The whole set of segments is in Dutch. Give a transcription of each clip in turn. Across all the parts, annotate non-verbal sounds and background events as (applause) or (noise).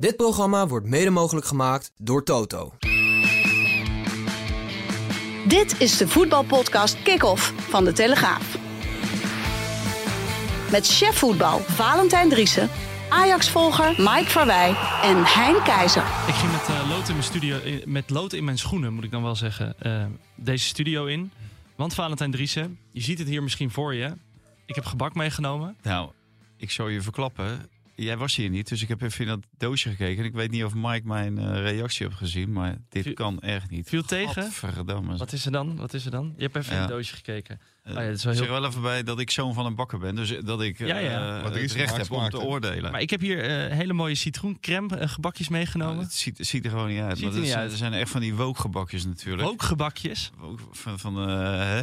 Dit programma wordt mede mogelijk gemaakt door Toto. Dit is de voetbalpodcast Kick-Off van De Telegraaf. Met chef voetbal Valentijn Driessen, Ajax-volger Mike Verwij en Hein Keizer. Ik ging met eh, lood in mijn studio, met lood in mijn schoenen, moet ik dan wel zeggen, eh, deze studio in. Want Valentijn Driessen, je ziet het hier misschien voor je. Ik heb gebak meegenomen. Nou, ik zou je verklappen. Jij was hier niet, dus ik heb even in dat doosje gekeken. En ik weet niet of Mike mijn eh, reactie heeft gezien, maar dit Viel- kan echt niet. viel tegen? Gadverdamme. Wat is er dan? Wat is er dan? Je hebt even in het doosje gekeken. Eh, Oh ja, dat is wel Zeg heel... wel even bij dat ik zoon van een bakker ben, dus dat ik eh, Ja, ja. is, het recht heb om te oordelen. Maar ik heb hier eh, hele mooie citroencrème gebakjes Nou, meegenomen. het ziet, het ziet er gewoon niet uit. Ziet maar er niet zijn, uit. er zijn echt van die wookgebakjes natuurlijk. Rookgebakjes. Woke van, van eh, hè?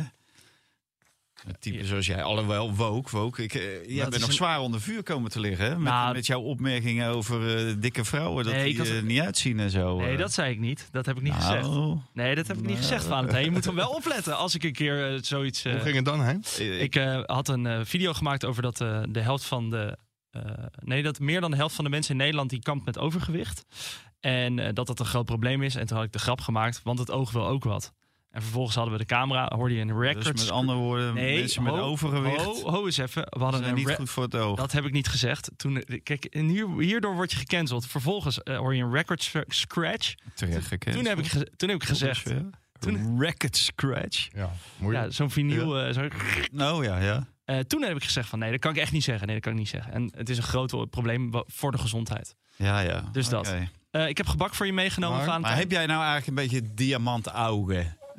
Een type Ja. zoals jij, alhoewel woke, woke. Ik, eh, jij is bent nog een- zwaar onder vuur komen te liggen, hè? Met, Nou, met jouw opmerkingen over eh, dikke vrouwen, dat Nee, die er niet uitzien en zo. Nee, eh. dat zei ik niet. Dat heb ik niet Nou, gezegd. Nee, dat heb ik niet nou, gezegd, Valentijn. Je moet er wel opletten als ik een keer eh, zoiets... eh, Hoe ging het dan, hè? eh, Ik eh, had een eh, video gemaakt over dat eh, de helft van de. eh, nee, dat meer dan de helft van de mensen in Nederland die kampt met overgewicht. En eh, dat dat een groot probleem is. En toen had ik de grap gemaakt, want het oog wil ook wat. En vervolgens hadden we de camera, hoorde je een record. Dus met andere woorden, Nee, mensen met ho, overgewicht Ho, ho eens even. We hadden zijn een niet goed voor het oog. Dat heb ik niet gezegd. Toen, eh, kijk, en hier, hierdoor word je gecanceld. Vervolgens eh, hoor je een record scratch. Terecht gekend. Toen heb ik, toen heb ik gezegd. Toen- Record scratch. Ja. Ja, zo'n vinyl. eh, zo, Nou ja, ja. Eh, toen heb ik gezegd van nee, dat kan ik echt niet zeggen. Nee, dat kan ik niet zeggen. En het is een groot probleem voor de gezondheid. Ja, ja. Dus dat. Eh, ik heb gebak voor je meegenomen, Maar-. Maar heb jij nou eigenlijk een beetje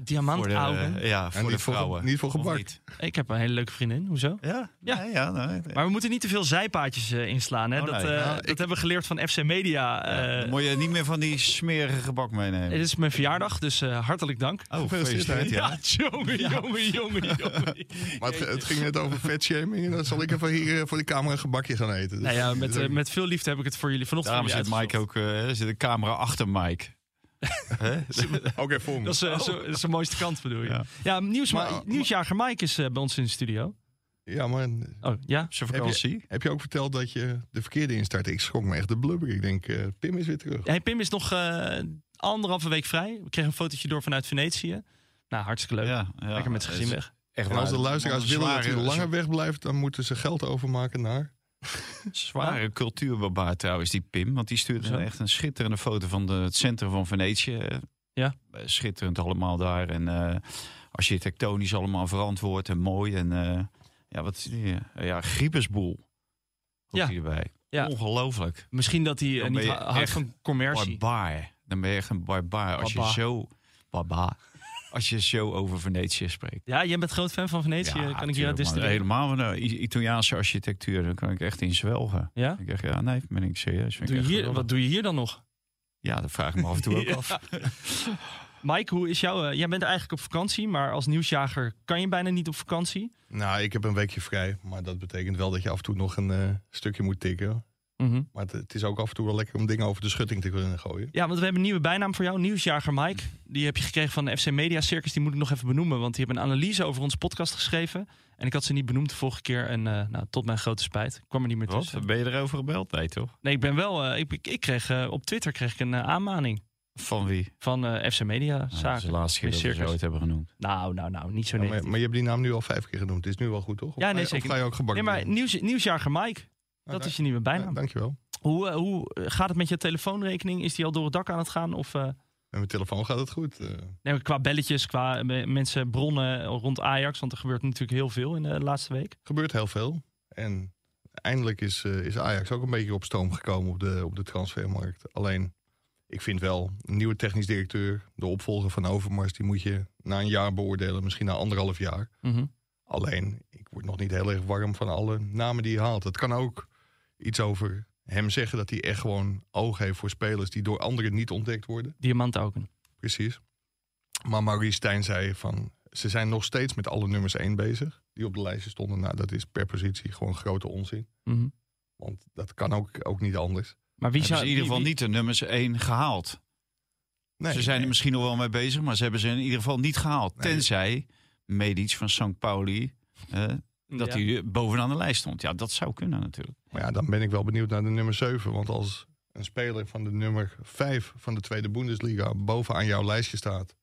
diamantaugen? Diamant voor de. Ja, voor niet de voor ge- vrouwen. niet voor gebak. niet? Ik heb een hele leuke vriendin. Hoezo? Ja? Ja. Ja, ja, nee, Maar we moeten niet te veel zijpaadjes eh, inslaan. Hè? Oh, dat nee. eh, Ja, dat ik- hebben we geleerd van FC Media. Ja, eh, dan moet je niet meer van die smerige gebak meenemen. het is mijn verjaardag, dus eh, hartelijk dank. Oh, Gefeliciteerd, ja. (laughs) Ja, jongen, jongen, jongen, jongen. (laughs) Maar het, het ging net over vetshaming. En dan zal ik even hier eh, voor de camera een gebakje gaan eten. Dus Nou ja, met, eh, ook- met veel liefde heb ik het voor jullie vanochtend Daarom voor zit Mike ook, eh, zit een camera achter Mike. Voor (laughs) me. Dat is, eh, zo- dat is de mooiste kant, bedoel je. Ja, Ja. nieuws, Maar- nieuwsjager Mike is eh, bij ons in de studio. Ja, maar Oh, ja? Zijn Heb vakantie. heb je ook verteld dat je de verkeerde instartte? Ik schrok me echt de blubber. Ik denk, eh, Pim is weer terug. Hey, Pim is nog eh, anderhalve week vrij. We kregen een fotootje door vanuit Venetië. Nou, hartstikke leuk. Ja, ja. Lekker met zijn gezin weg. Echt En als de luisteraars willen dat hij langer wegblijft... dan moeten ze geld overmaken naar... (laughs) Zware cultuurbarbaar trouwens, die Pim. Want die stuurde Zo. echt een schitterende foto van de, het centrum van Venetië. Ja. eh, Schitterend allemaal daar. En eh, architectonisch allemaal verantwoord en mooi. En eh, ja, wat is die? Ja, Griepesboel. Ja. Ja. hierbij. Ja. Ongelooflijk. Misschien dat hij niet houdt van commercie. Barbaar. Dan ben je echt een barbaar. Als je zo... Barbaar. Als je zo over Venetië spreekt. Ja, jij bent groot fan van Venetië. kan ik distilleren? Helemaal van de I- Italiaanse architectuur. Daar kan ik echt in zwelgen. Ja? Ik zeg, ja, nee, ben ik serieus. Ik je hier, wat doe je hier dan nog? Ja, dat vraag ik me af en toe (laughs) ook af. (laughs) Mike, hoe is jouw... eh, jij bent eigenlijk op vakantie, maar als nieuwsjager kan je bijna niet op vakantie. Nou, ik heb een weekje vrij. Maar dat betekent wel dat je af en toe nog een eh, stukje moet tikken. Mhm. Maar het, het is ook af en toe wel lekker om dingen over de schutting te kunnen gooien. Ja, want we hebben een nieuwe bijnaam voor jou. Nieuwsjager Mike. Die heb je gekregen van de FC Media Circus. Die moet ik nog even benoemen, want die hebben een analyse over onze podcast geschreven. En ik had ze niet benoemd de vorige keer. En eh, nou, tot mijn grote spijt. Ik kwam er niet meer Wat? tussen. Ben je erover gebeld? Nee, toch? Nee, ik ben wel... eh, ik, ik, ik kreeg eh, op Twitter kreeg ik een aanmaning Van wie? van eh, FC Media Nou, dat is Zaken. de laatste keer dat we ooit hebben genoemd. Nou, nou, nou, niet zo Ja, maar, negatief. maar je hebt die naam nu al vijf keer genoemd. Het is nu wel goed, toch? Of Ja, nee, zeker. Of ga je ook gebakken Nee, maar nieuws, nieuwsjager Mike, dat Nou, is je nieuwe bijnaam. dankjewel. Hoe, eh, hoe eh, gaat het met je telefoonrekening? Is die al door het dak aan het gaan? Of eh, Met mijn telefoon gaat het goed. nee, qua belletjes, qua mensen, bronnen rond Ajax? Want er gebeurt natuurlijk heel veel in de laatste week. gebeurt heel veel. En eindelijk is, is Ajax ook een beetje op stoom gekomen op de, op de transfermarkt. Alleen, ik vind wel, een nieuwe technisch directeur, de opvolger van Overmars, die moet je na een jaar beoordelen, misschien na anderhalf jaar. Mhm. Alleen, ik word nog niet heel erg warm van alle namen die hij haalt. Het kan ook iets over hem zeggen dat hij echt gewoon oog heeft voor spelers die door anderen niet ontdekt worden. Diamanttoken. Precies. Maar Maurice Stijn zei van, ze zijn nog steeds met alle nummers één bezig. Die op de lijstje stonden. Nou, dat is per positie gewoon grote onzin. Mhm. Want dat kan ook, ook niet anders. Maar wie zou in ieder geval wie- niet de nummers 1 gehaald. Nee, ze zijn nee. er misschien nog wel mee bezig, maar ze hebben ze in ieder geval niet gehaald. Nee. Tenzij Medic van St. Pauli, eh, dat Ja. hij bovenaan de lijst stond. Ja, dat zou kunnen natuurlijk. Maar ja, dan ben ik wel benieuwd naar de nummer 7. Want als een speler van de nummer 5 van de tweede Bundesliga bovenaan jouw lijstje staat.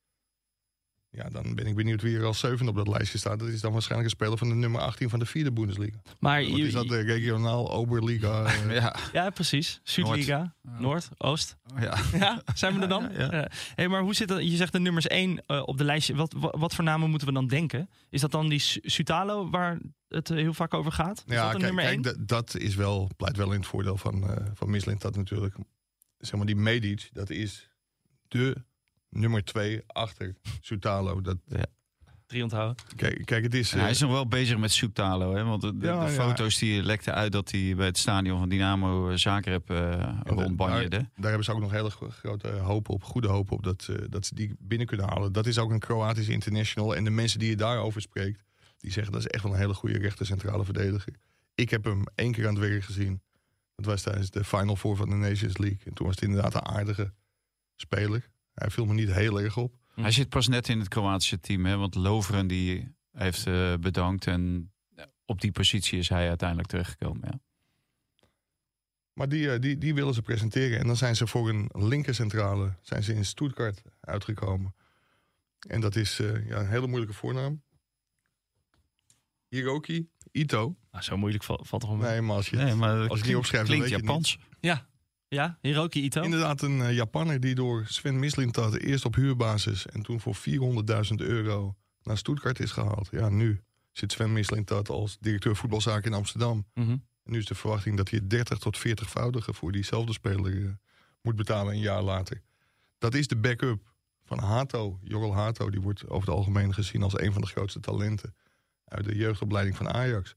Ja, dan ben ik benieuwd wie er als zevende op dat lijstje staat. Dat is dan waarschijnlijk een speler van de nummer 18 van de vierde Bundesliga. Maar Wat je- is dat, de regionaal Oberliga? eh, (laughs) Ja, ja, precies. Zuidliga, Noord, Oost. ja. (laughs) Ja, zijn we er dan? (laughs) Ja, ja. Ja. Hey, maar hoe zit dat? Je zegt de nummers 1 op de lijstje. Wat, wat, wat voor namen moeten we dan denken? Is dat dan die Su- Sutalo waar het eh, heel vaak over gaat? Is ja, dat kijk, nummer 1? kijk dat, dat is wel, pleit wel in het voordeel van, eh van Mislint dat natuurlijk. Zeg maar, die Medic, dat is de nummer 2 achter Sutalo. Dat, Drie onthouden. kijk, kijk, het is... En hij eh, is nog wel bezig met Soetalo. Hè? Want de, de- Ja, de ja. foto's die lekten uit dat hij bij het stadion van Dynamo Zagreb eh rondbanjerde. Daar, daar hebben ze ook nog hele gro- grote hoop op, goede hoop op, dat, eh, dat ze die binnen kunnen halen. Dat is ook een Kroatische international. En de mensen die je daarover spreekt, die zeggen dat is echt wel een hele goede rechter centrale verdediger. Ik heb hem één keer aan het werk gezien. Dat was tijdens de Final Four van de Nations League. En toen was het inderdaad een aardige speler. Hij viel me niet heel erg op. Hij zit pas net in het Kroatische team. Hè? Want Loveren die heeft eh, bedankt. En op die positie is hij uiteindelijk terechtgekomen. Ja. Maar die, eh, die, die willen ze presenteren. En dan zijn ze voor een linkercentrale zijn ze in Stuttgart uitgekomen. En dat is eh, ja, een hele moeilijke voornaam. Hiroki Ito. Nou, zo moeilijk val- valt toch wel mee. Nee, maar als je, Nee, maar als je het niet opschrijft, dan klinkt weet je het Japans. Ja. Ja, Hiroki Ito. Inderdaad, een eh, Japanner die door Sven Mislintat eerst op huurbasis en toen voor 400.000 euro naar Stuttgart is gehaald. Ja, nu zit Sven Mislintat als directeur voetbalzaken in Amsterdam. Mhm. En nu is de verwachting dat hij het 30 tot 40voudige voor diezelfde speler eh, moet betalen een jaar later. Dat is de backup van Hato. Jorrel Hato, die wordt over het algemeen gezien als een van de grootste talenten uit de jeugdopleiding van Ajax.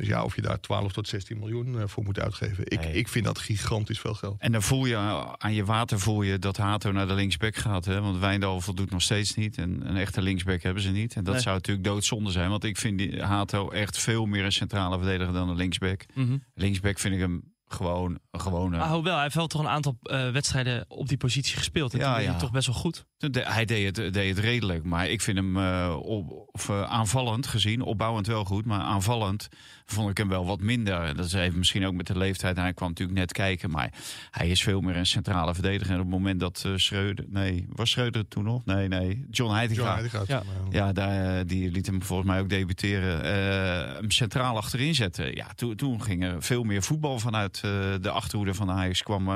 Dus ja, of je daar 12 tot 16 miljoen eh, voor moet uitgeven. Ik, Nee. ik vind dat gigantisch veel geld. En dan voel je aan je water voel je dat Hato naar de linksback gaat. Hè? Want Wijndal voldoet nog steeds niet. En een echte linksback hebben ze niet. En dat Nee. zou natuurlijk doodzonde zijn. Want ik vind die Hato echt veel meer een centrale verdediger dan een linksback. Mhm. Linksback vind ik hem gewoon een gewone... Maar hoewel, hij heeft wel toch een aantal eh, wedstrijden op die positie gespeeld. En Ja, toen deed hij ja. toch best wel goed. De- hij deed het, deed het redelijk, maar ik vind hem eh, op, of, eh, aanvallend gezien, opbouwend wel goed, maar aanvallend vond ik hem wel wat minder. Dat is even misschien ook met de leeftijd. Hij kwam natuurlijk net kijken, maar hij is veel meer een centrale verdediger. En op het moment dat eh Schreuder, nee, was Schreuder toen nog? Nee, nee, John Heitinga. John Heitinga Ja. Ja, daar, die liet hem volgens mij ook debuteren. eh, hem centraal achterin zetten. Ja, toen, toen ging er veel meer voetbal vanuit eh, de achterhoede van Ajax kwam.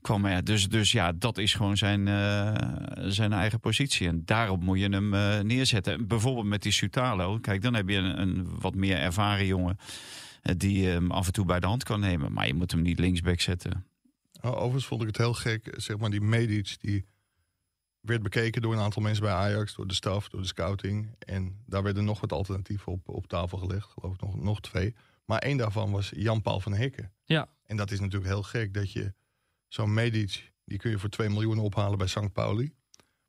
Kwam. Dus, dus ja, dat is gewoon zijn, eh, zijn eigen positie. En daarop moet je hem eh, neerzetten. Bijvoorbeeld met die Sutalo. Kijk, dan heb je een, een wat meer ervaren jongen. eh, Die hem af en toe bij de hand kan nemen. Maar je moet hem niet linksback zetten. Oh, Overigens vond ik het heel gek, zeg maar, die Medic, die werd bekeken door een aantal mensen bij Ajax, door de staf, door de scouting. En daar werden nog wat alternatieven op, op tafel gelegd, geloof ik nog, nog twee. Maar één daarvan was Jan-Paul van Hekken. Ja. En dat is natuurlijk heel gek, dat je zo'n Medic, die kun je voor 2 miljoen ophalen bij St. Pauli.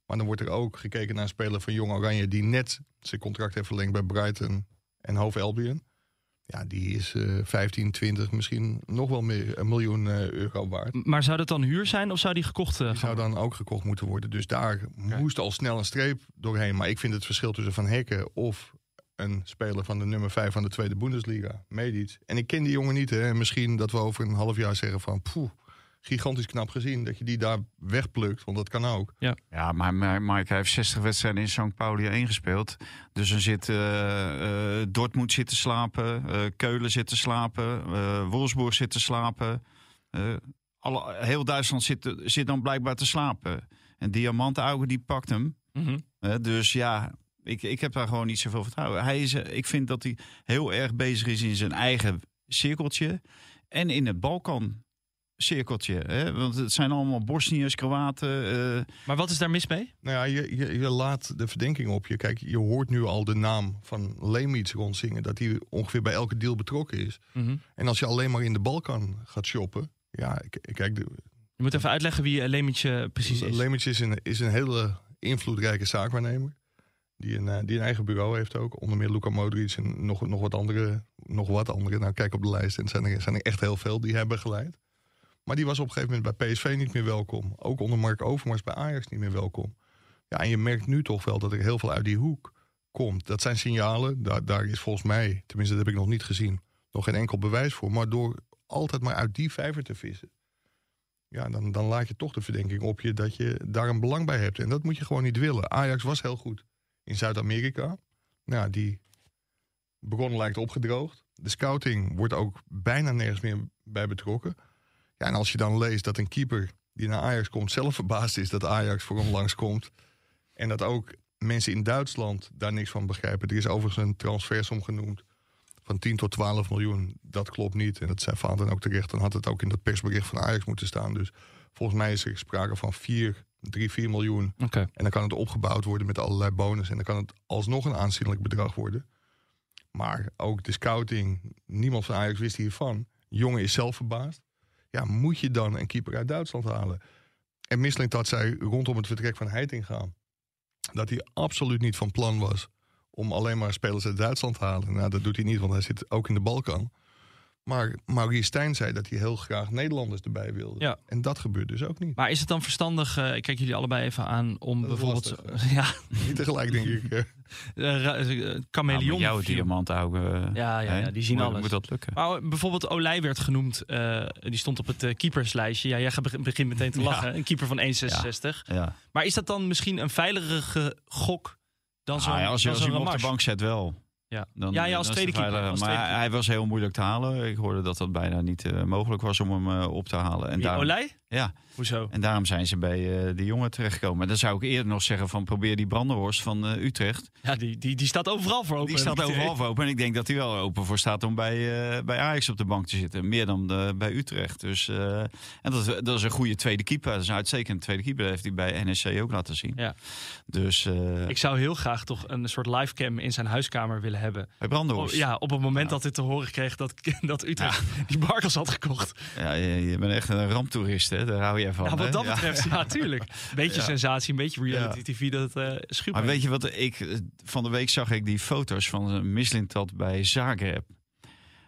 Maar dan wordt er ook gekeken naar een speler van Jong Oranje, die net zijn contract heeft verlengd bij Brighton en Hove Albion. Ja, die is eh 15, 20, misschien nog wel meer een miljoen eh, euro waard. Maar zou dat dan huur zijn of zou die gekocht eh, Die gaan zou dan ook gekocht moeten worden. Dus daar moest al snel een streep doorheen. Maar ik vind het verschil tussen Van Hekken of een speler van de nummer 5 van de tweede Bundesliga, Medic. En ik ken die jongen niet. Hè. En misschien dat we over een half jaar zeggen van... Poeh, gigantisch knap gezien dat je die daar wegplukt. Want dat kan ook. Ja, maar maar Mike heeft 60 wedstrijden in St. Pauli 1 gespeeld. Dus dan zit eh, eh, Dortmund zit te slapen, eh, Keulen zit te slapen, eh Wolfsburg zit te slapen. Alle, heel Duitsland zit, zit dan blijkbaar te slapen. En Diamantaugen die pakt hem. Mhm. Dus ja, ik, ik heb daar gewoon niet zoveel vertrouwen. Hij is, ik vind dat hij heel erg bezig is in zijn eigen cirkeltje. En in het Balkan cirkeltje. Hè? Want het zijn allemaal Bosniërs, Kroaten. eh, Maar wat is daar mis mee? Nou ja, je, je, je laat de verdenking op je. Kijk, je hoort nu al de naam van Leemits rondzingen. Dat hij ongeveer bij elke deal betrokken is. Mhm. En als je alleen maar in de Balkan gaat shoppen... Ja, kijk, de, Je moet even uitleggen wie uh, Lemetje precies is. Lemits is een, is een hele invloedrijke zaakwaarnemer. Die een, eh, die een eigen bureau heeft ook. Onder meer Luka Modric en nog, nog wat andere. Nog wat andere. Nou, kijk op de lijst. En zijn er, zijn er echt heel veel die hebben geleid. Maar die was op een gegeven moment bij PSV niet meer welkom. Ook onder Mark Overmars bij Ajax niet meer welkom. Ja, en je merkt nu toch wel dat er heel veel uit die hoek komt. Dat zijn signalen. Daar, daar is volgens mij, tenminste dat heb ik nog niet gezien, nog geen enkel bewijs voor. Maar door altijd maar uit die vijver te vissen. Ja, dan, dan laat je toch de verdenking op je dat je daar een belang bij hebt. En dat moet je gewoon niet willen. Ajax was heel goed in Zuid-Amerika. Nou, die bron lijkt opgedroogd. De scouting wordt ook bijna nergens meer bij betrokken. Ja, en als je dan leest dat een keeper die naar Ajax komt zelf verbaasd is dat Ajax voor hem langskomt. En dat ook mensen in Duitsland daar niks van begrijpen. Er is overigens een transfersom genoemd van 10 tot 12 miljoen. Dat klopt niet. En dat zei dan ook terecht. Dan had het ook in dat persbericht van Ajax moeten staan. Dus volgens mij is er sprake van 4, 3, 4 miljoen. En dan kan het opgebouwd worden met allerlei bonus. En dan kan het alsnog een aanzienlijk bedrag worden. Maar ook de scouting, niemand van Ajax wist hiervan. Jongen is zelf verbaasd. Ja, moet je dan een keeper uit Duitsland halen? En Mislintat zei rondom het vertrek van Heitinga... dat hij absoluut niet van plan was om alleen maar spelers uit Duitsland te halen. Nou, dat doet hij niet, want hij zit ook in de Balkan. Maar Maurice Stijn zei dat hij heel graag Nederlanders erbij wilde. Ja. En dat gebeurt dus ook niet. Maar is het dan verstandig, eh, ik kijk jullie allebei even aan, om bijvoorbeeld... lastig, (laughs) ja, Niet tegelijk, denk ik. (laughs) ra- eh, Nou, met chameleon. jouw film. diamantogen. Ja, ja, ja, die zien moet, alles. Moet dat lukken? Maar bijvoorbeeld Olij werd genoemd, eh, die stond op het keeperslijstje. Ja, jij gaat- begint meteen te Ja. lachen. Een keeper van 1,66. Ja. Maar is dat dan misschien een veiligere gok dan zo'n Ah, ja, als je, als je zo'n hem op de bank zet wel. Ja. Dan, Ja, ja, als tweede keeper, als Maar tweede hij, was heel moeilijk te halen. Ik hoorde dat dat bijna niet eh, mogelijk was om hem eh, op te halen. En Wie, daarom, Olij? ja, Hoezo? en daarom zijn ze bij eh de jongen terechtgekomen. En dan zou ik eerder nog zeggen van probeer die Brandenhorst van Utrecht. Ja, die, die, die staat overal voor open. Die staat overal voor open. En ik denk dat hij wel open voor staat om bij, bij Ajax op de bank te zitten. Meer dan eh, bij Utrecht. Dus, en dat, is- dat is een goede tweede keeper. Dat is een uitstekende tweede keeper. Dat heeft hij bij NSC ook laten zien. Ja. Dus Ik zou heel graag toch een soort livecam in zijn huiskamer willen hebben. bij ja, op het moment dat hij te horen kreeg dat, (laughs) dat Utrecht die Barkels had gekocht. Ja, je, je bent echt een ramptoerist, hè? Daar hou je van. Ja, wat dat betreft, ja, tuurlijk. (laughs) Beetje sensatie, een beetje reality tv, dat eh schuurt Maar weet je wat ik eh, van de week zag ik die foto's van eh, Mislintat bij Zagreb.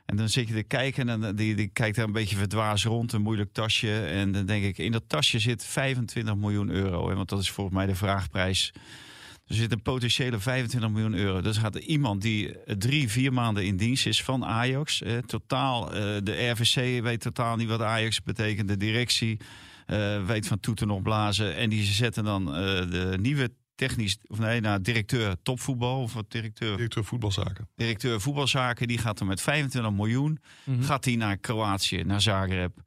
En dan zit je te kijken en dan- die, die kijkt daar een beetje verdwaasd rond, een moeilijk tasje. En dan denk ik, in dat tasje zit 25 miljoen euro. Hè, want dat is volgens mij de vraagprijs. Er zit een potentiële 25 miljoen euro. Dus gaat er iemand die eh, drie, vier maanden in dienst is van Ajax. Eh, totaal, eh, de RVC weet totaal niet wat Ajax betekent. De directie eh, weet van toeten nog blazen. En die zetten dan eh, de nieuwe technisch, of nee, nou, directeur topvoetbal. Of wat directeur, Directeur voetbalzaken. directeur voetbalzaken. Die gaat er met 25 miljoen. Mhm. Gaat hij naar Kroatië, naar Zagreb.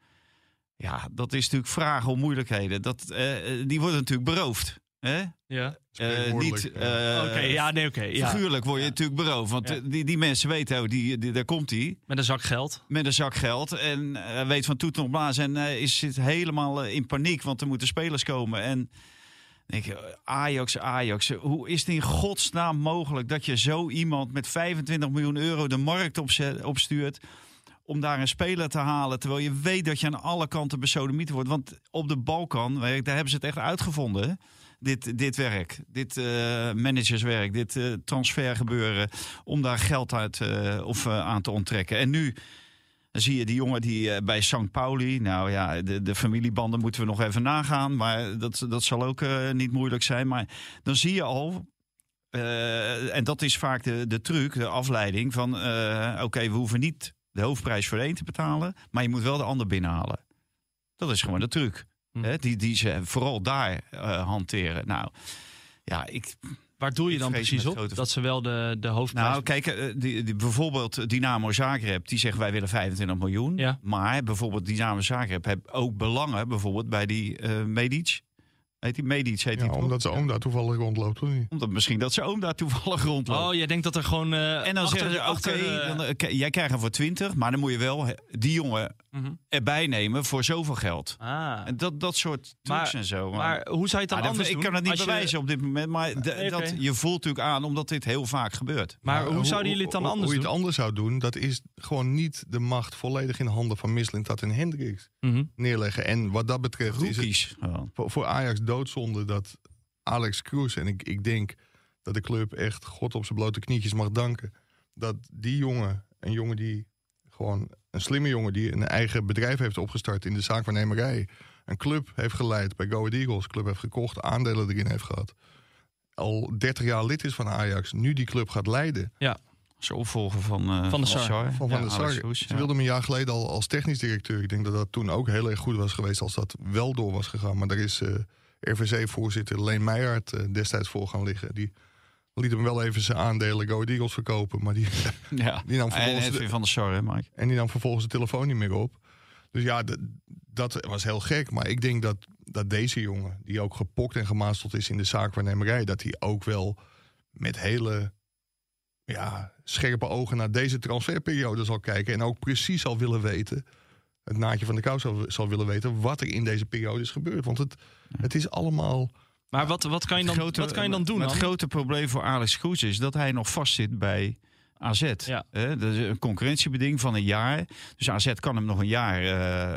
Ja, dat is natuurlijk vragen om moeilijkheden. Dat, eh, die worden natuurlijk beroofd. Hè? Ja. Eh, niet Oké, ja, nee, oké. ja. figuurlijk word je Ja. natuurlijk beroofd. Want Ja. die, die mensen weten, oh, die, die, daar komt hij. Met een zak geld. Met een zak geld. En hij weet van toeten op blazen. En is, zit helemaal in paniek. Want er moeten spelers komen. En denk je, Ajax, Ajax. Hoe is het in godsnaam mogelijk dat je zo iemand met 25 miljoen euro de markt opzet, opstuurt? Om daar een speler te halen. Terwijl je weet dat je aan alle kanten besodemiet wordt. Want op de Balkan, daar hebben ze het echt uitgevonden. Dit, dit werk, dit eh, managerswerk, dit eh, transfergebeuren. Om daar geld uit eh, of, aan te onttrekken. En nu zie je die jongen die bij St. Pauli. Nou ja, de, de familiebanden moeten we nog even nagaan. Maar dat, dat zal ook niet moeilijk zijn. Maar dan zie je al. en dat is vaak de, de truc, de afleiding van. Oké, we hoeven niet de hoofdprijs voor een te betalen. Maar je moet wel de ander binnenhalen. Dat is gewoon de truc. Hè, die, die ze vooral daar eh, hanteren. Nou, ja, ik, Waar doe je dan precies op? grote- Dat ze wel de, de hoofdprijs... nou, kijk, eh, die, die, bijvoorbeeld Dynamo Zagreb, die zegt wij willen 25 miljoen. Ja. Maar bijvoorbeeld Dynamo Zagreb heeft ook belangen, bijvoorbeeld bij die eh Medic. Heet die Medic? Heet Ja, die omdat zijn oom daar toevallig rondloopt, of niet? Omdat misschien dat zijn oom daar toevallig rondloopt. Oh, jij denkt dat er gewoon... eh, en dan achter- zeggen ze, oké, eh, eh, jij krijgt hem voor 20, maar dan moet je wel die jongen mhm. erbij nemen voor zoveel geld. Ah. En dat, dat soort trucs Maar- en zo. Maar hoe zou je het dan Ah, anders ik doen? kan het niet je- bewijzen op dit moment, maar dat, je voelt natuurlijk aan omdat dit heel vaak gebeurt. Maar hoe zouden jullie het dan hoe- anders Hoe je doen? het anders zou doen, dat is gewoon niet de macht volledig in handen van Mislintat en Hendricks Mhm. neerleggen. En wat dat betreft is het. Oh. voor Ajax doodzonde dat Alex Kroes, en ik, ik denk dat de club echt God op zijn blote knietjes mag danken, dat die jongen, een jongen die gewoon een slimme jongen die een eigen bedrijf heeft opgestart in de zaakwaarnemerij, een club heeft geleid bij Go Ahead Eagles, club heeft gekocht, aandelen erin heeft gehad, al 30 jaar lid is van Ajax, nu die club gaat leiden. Ja. Als opvolger van, uh, van de Sar. Van Van ja, der Sar. Roes, Ze ja. wilden hem een jaar geleden al als technisch directeur. Ik denk dat dat toen ook heel erg goed was geweest als dat wel door was gegaan. Maar daar is eh, RVC-voorzitter Leen Meijert eh, destijds voor gaan liggen. Die liet hem wel even zijn aandelen Go Eagles verkopen. Maar die, (laughs) Ja. (laughs) die nam En vervolgens de- Edwin van der Sar, hè, Mike? En die nam vervolgens de telefoon niet meer op. Dus ja, dat was heel gek. Maar ik denk dat, dat deze jongen, die ook gepokt en gemasteld is in de zaakwaarnemerij, dat hij ook wel met hele ja, scherpe ogen naar deze transferperiode zal kijken. En ook precies zal willen weten, het naadje van de kou zal, zal willen weten, wat er in deze periode is gebeurd. Want het, het is allemaal. Maar wat, wat, kan je dan, grote- wat kan je dan doen? Het dan? grote probleem voor Alex Kroes is dat hij nog vastzit bij AZ. Ja. Hè, dat is een concurrentiebeding van een jaar. Dus AZ kan hem nog een jaar eh,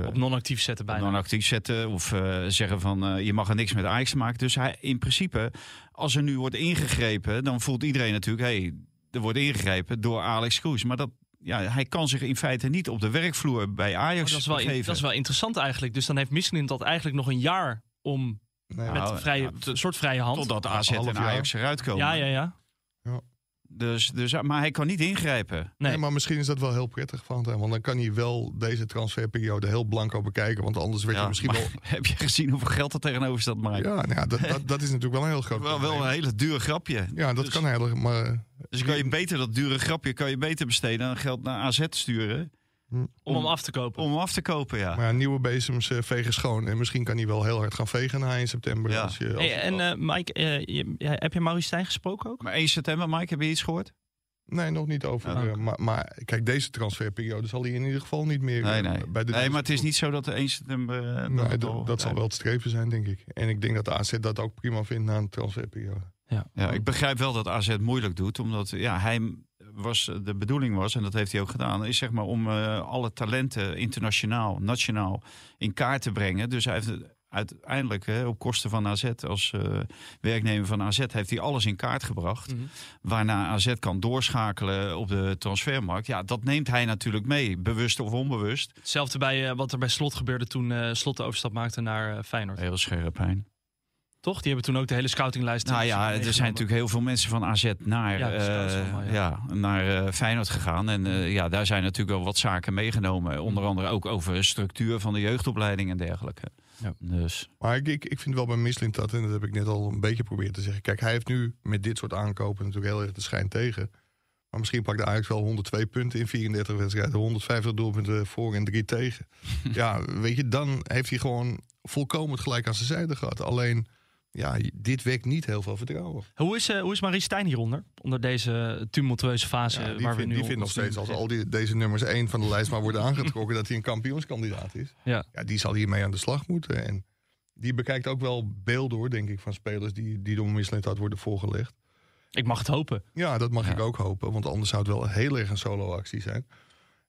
eh, Op non-actief zetten bijna. non-actief zetten. Of eh, zeggen van eh, je mag er niks met Ajax maken. Dus hij in principe, als er nu wordt ingegrepen, dan voelt iedereen natuurlijk, hé, hey, er wordt ingegrepen door Alex Kroes. Maar dat, ja, hij kan zich in feite niet op de werkvloer bij Ajax Oh, dat, is wel, in- dat is wel interessant eigenlijk. Dus dan heeft Michelin dat eigenlijk nog een jaar om Nee, Nou, met vrije, ja, een soort vrije hand. Totdat AZ en. Ajax eruit komen. Ja, ja, ja. Dus, dus, maar hij kan niet ingrijpen. Nee. Nee, maar misschien is dat wel heel prettig van hem. Want dan kan hij wel deze transferperiode heel blanco bekijken. Want anders werd je misschien maar wel. (laughs) Heb je gezien hoeveel geld er tegenover staat, Mike? Ja, nou ja dat, dat, dat is natuurlijk wel een heel groot Wel, wel een hele duur grapje. Ja, dat Dus- kan heel erg. Maar Dus kan je beter dat dure grapje kan je beter besteden dan geld naar AZ sturen. Om hem af te kopen. Om hem af te kopen, ja. Maar ja, nieuwe bezems eh, vegen schoon. En misschien kan hij wel heel hard gaan vegen na 1 september. Ja. Als je, als, Hey, en eh, Mike, eh, je- ja, heb je Maurice Stijn gesproken ook? Maar 1 september, Mike, heb je iets gehoord? nee, nog niet over. Ja. maar, maar kijk, deze transferperiode zal hij in ieder geval niet meer... Nee, nee. Bij de nee, maar het is niet zo dat de 1 september... eh, Nee, dat, al- dat zal wel het streven zijn, denk ik. En ik denk dat de AZ dat ook prima vindt na een transferperiode. Ja, ik begrijp wel dat AZ moeilijk doet. Omdat ja, hij was, de bedoeling was, en dat heeft hij ook gedaan... is zeg maar om eh, alle talenten internationaal, nationaal in kaart te brengen. Dus hij heeft uiteindelijk hè, op kosten van AZ als eh, werknemer van AZ... heeft hij alles in kaart gebracht. Mhm. Waarna AZ kan doorschakelen op de transfermarkt. Ja, dat neemt hij natuurlijk mee, bewust of onbewust. Hetzelfde bij eh, wat er bij Slot gebeurde toen eh, Slot de overstap maakte naar eh, Feyenoord. Heel scherp, Hein. Toch? Die hebben toen ook de hele scoutinglijst. Nou ja, er zijn natuurlijk heel veel mensen van AZ naar, Ja, eh, allemaal, ja. ja, naar eh, Feyenoord gegaan. En eh, ja, daar zijn natuurlijk wel wat zaken meegenomen. Onder andere ook over structuur van de jeugdopleiding en dergelijke. Ja. Dus Maar ik, ik, ik vind wel bij Mislint dat, en dat heb ik net al een beetje geprobeerd te zeggen. Kijk, hij heeft nu met dit soort aankopen natuurlijk heel erg de schijn tegen. Maar misschien pakt Ajax wel 102 punten in 34 wedstrijden. 150 doelpunten voor en 3 tegen. (laughs) ja, weet je, dan heeft hij gewoon volkomen het gelijk aan zijn zijde gehad. Alleen, ja, dit wekt niet heel veel vertrouwen. Hoe is, eh, hoe is Maurice Stijn hieronder? Onder deze tumultueuze fase Ja, die waar we nu die vindt nog steeds, als al die, deze nummers 1 van de lijst maar worden aangetrokken, dat hij een kampioenskandidaat is. Ja. ja, die zal hiermee aan de slag moeten. En die bekijkt ook wel beelden, hoor, denk ik, van spelers die, die door Mislint had worden voorgelegd. Ik mag het hopen. Ja, dat mag Ja. ik ook hopen, want anders zou het wel heel erg een solo-actie zijn.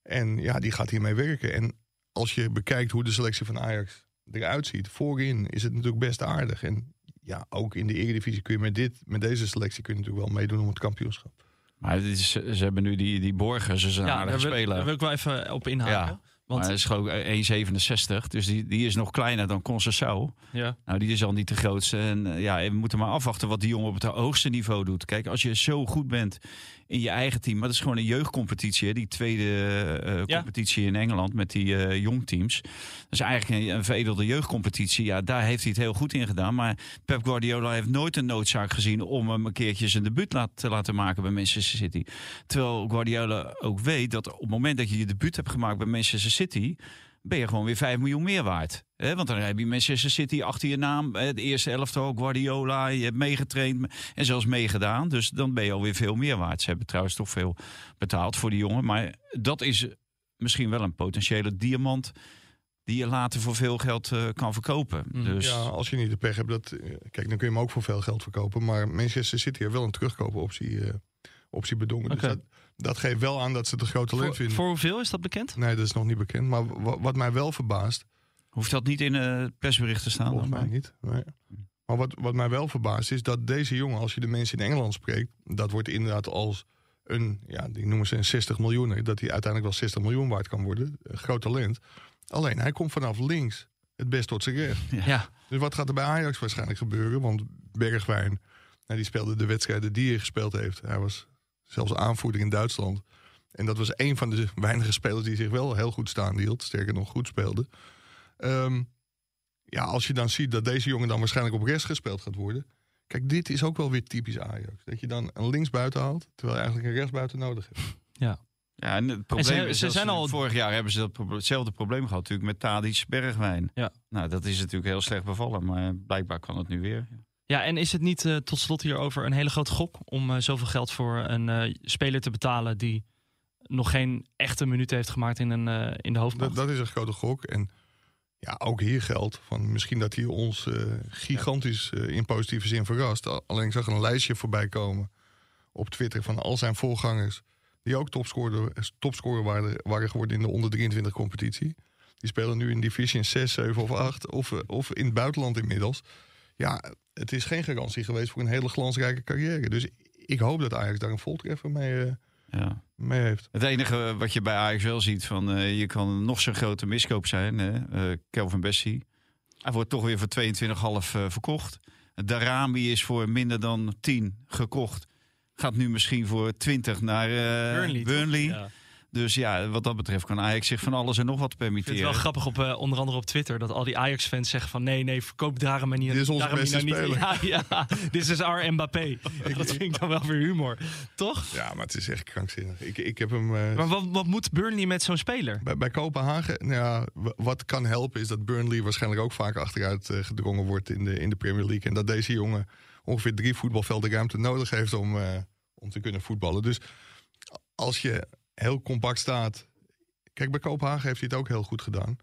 En ja, die gaat hiermee werken. En als je bekijkt hoe de selectie van Ajax eruit ziet, voorin is het natuurlijk best aardig. En ja, ook in de Eredivisie kun je met, dit, met deze selectie kun je natuurlijk wel meedoen om het kampioenschap. maar het is, ze hebben nu die, die Borgers, dus een Ja, aardige daar wil, speler. daar wil ik wel even op inhaken. Ja. Want maar hij is gewoon 1,67, dus die, die is nog kleiner dan Concessao. ja, Nou, die is al niet de grootste. En eh, ja, we moeten maar afwachten wat die jongen op het hoogste niveau doet. Kijk, als je zo goed bent in je eigen team, maar dat is gewoon een jeugdcompetitie, hè, die tweede eh, Ja. competitie in Engeland met die eh jongteams. Dat is eigenlijk een, een veredelde jeugdcompetitie. Ja, daar heeft hij het heel goed in gedaan. Maar Pep Guardiola heeft nooit een noodzaak gezien om hem een keertje zijn debuut laat, te laten maken bij Manchester City. Terwijl Guardiola ook weet dat op het moment dat je je debuut hebt gemaakt bij Manchester City, ben je gewoon weer 5 miljoen meer waard. Want dan heb je Manchester City achter je naam. hè, De eerste elftal, Guardiola, je hebt meegetraind en zelfs meegedaan. Dus dan ben je alweer veel meer waard. Ze hebben trouwens toch veel betaald voor die jongen. Maar dat is misschien wel een potentiële diamant die je later voor veel geld eh, kan verkopen. Mm. Dus Ja, als je niet de pech hebt, dat, eh, kijk, dan kun je hem ook voor veel geld verkopen. Maar Manchester City heeft wel een terugkoopoptie eh, optie bedongen. Dus dat, dat geeft wel aan dat ze het een groot talent voor, vinden. voor hoeveel is dat bekend? Nee, dat is nog niet bekend. Maar wa- wat mij wel verbaast, hoeft dat niet in eh, het persbericht te staan? volgens mij niet. Nee. Maar wat, wat mij wel verbaast is dat deze jongen, als je de mensen in Engeland spreekt, dat wordt inderdaad als een, ja, die noemen ze een 60 miljoen, dat hij uiteindelijk wel 60 miljoen waard kan worden. Een groot talent. Alleen hij komt vanaf links het best tot zijn recht. Ja. Dus wat gaat er bij Ajax waarschijnlijk gebeuren? Want Bergwijn, nou, die speelde de wedstrijden die hij gespeeld heeft. Hij was zelfs aanvoerder in Duitsland. En dat was een van de weinige spelers die zich wel heel goed staande hield. Sterker nog, goed speelde. Ehm, ja, als je dan ziet dat deze jongen dan waarschijnlijk op rechts gespeeld gaat worden. Kijk, dit is ook wel weer typisch Ajax. Dat je dan een linksbuiten haalt, terwijl je eigenlijk een rechtsbuiten nodig hebt. Ja. Ja, en het probleem ze- is ze zijn al- vorig jaar hebben ze dat, hetzelfde probleem gehad natuurlijk met Tadic Bergwijn. Ja. Nou, dat is natuurlijk heel slecht bevallen, maar blijkbaar kan het nu weer. Ja, en is het niet eh, tot slot hierover een hele grote gok om eh, zoveel geld voor een eh, speler te betalen die nog geen echte minuut heeft gemaakt in, een, in de hoofdmacht? Dat, dat is een grote gok. En ja, ook hier geldt van misschien dat hij ons gigantisch in positieve zin verrast. Al- Alleen ik zag een lijstje voorbij komen op Twitter van al zijn voorgangers. Die ook topscorer, topscorer waren, waren geworden in de onder 23 competitie. Die spelen nu in Division 6, 7 of 8. Of, of in het buitenland inmiddels. Ja, het is geen garantie geweest voor een hele glansrijke carrière. Dus ik hoop dat Ajax daar een voltreffer mee, eh, Ja. mee heeft. Het enige wat je bij Ajax wel ziet, van eh, je kan nog zo'n grote miskoop zijn, hè? eh, Kelvin Bessie. Hij wordt toch weer voor 22,5 eh, verkocht. Darami is voor minder dan 10 gekocht. Gaat nu misschien voor 20 naar eh, Burnley. toch? Ja. Dus ja, wat dat betreft kan Ajax zich van alles en nog wat Ik vind het permitteren. wel grappig, op, eh, onder andere op Twitter, dat al die Ajax-fans zeggen van nee, nee, verkoop daarom maar niet. Dit is onze beste niet- speler. Ja, ja, (laughs) dit is our Mbappé. (laughs) dat vind ik dan wel weer humor, toch? Ja, maar het is echt krankzinnig. Ik, ik heb hem. eh, Maar wat, wat moet Burnley met zo'n speler? Bij, bij Kopenhagen, nou ja, wat kan helpen is dat Burnley waarschijnlijk ook vaak achteruit eh, gedrongen wordt in de, in de Premier League. En dat deze jongen ongeveer drie voetbalvelden ruimte nodig heeft om, eh, om te kunnen voetballen. Dus als je heel compact staat. Kijk, bij Kopenhagen heeft hij het ook heel goed gedaan.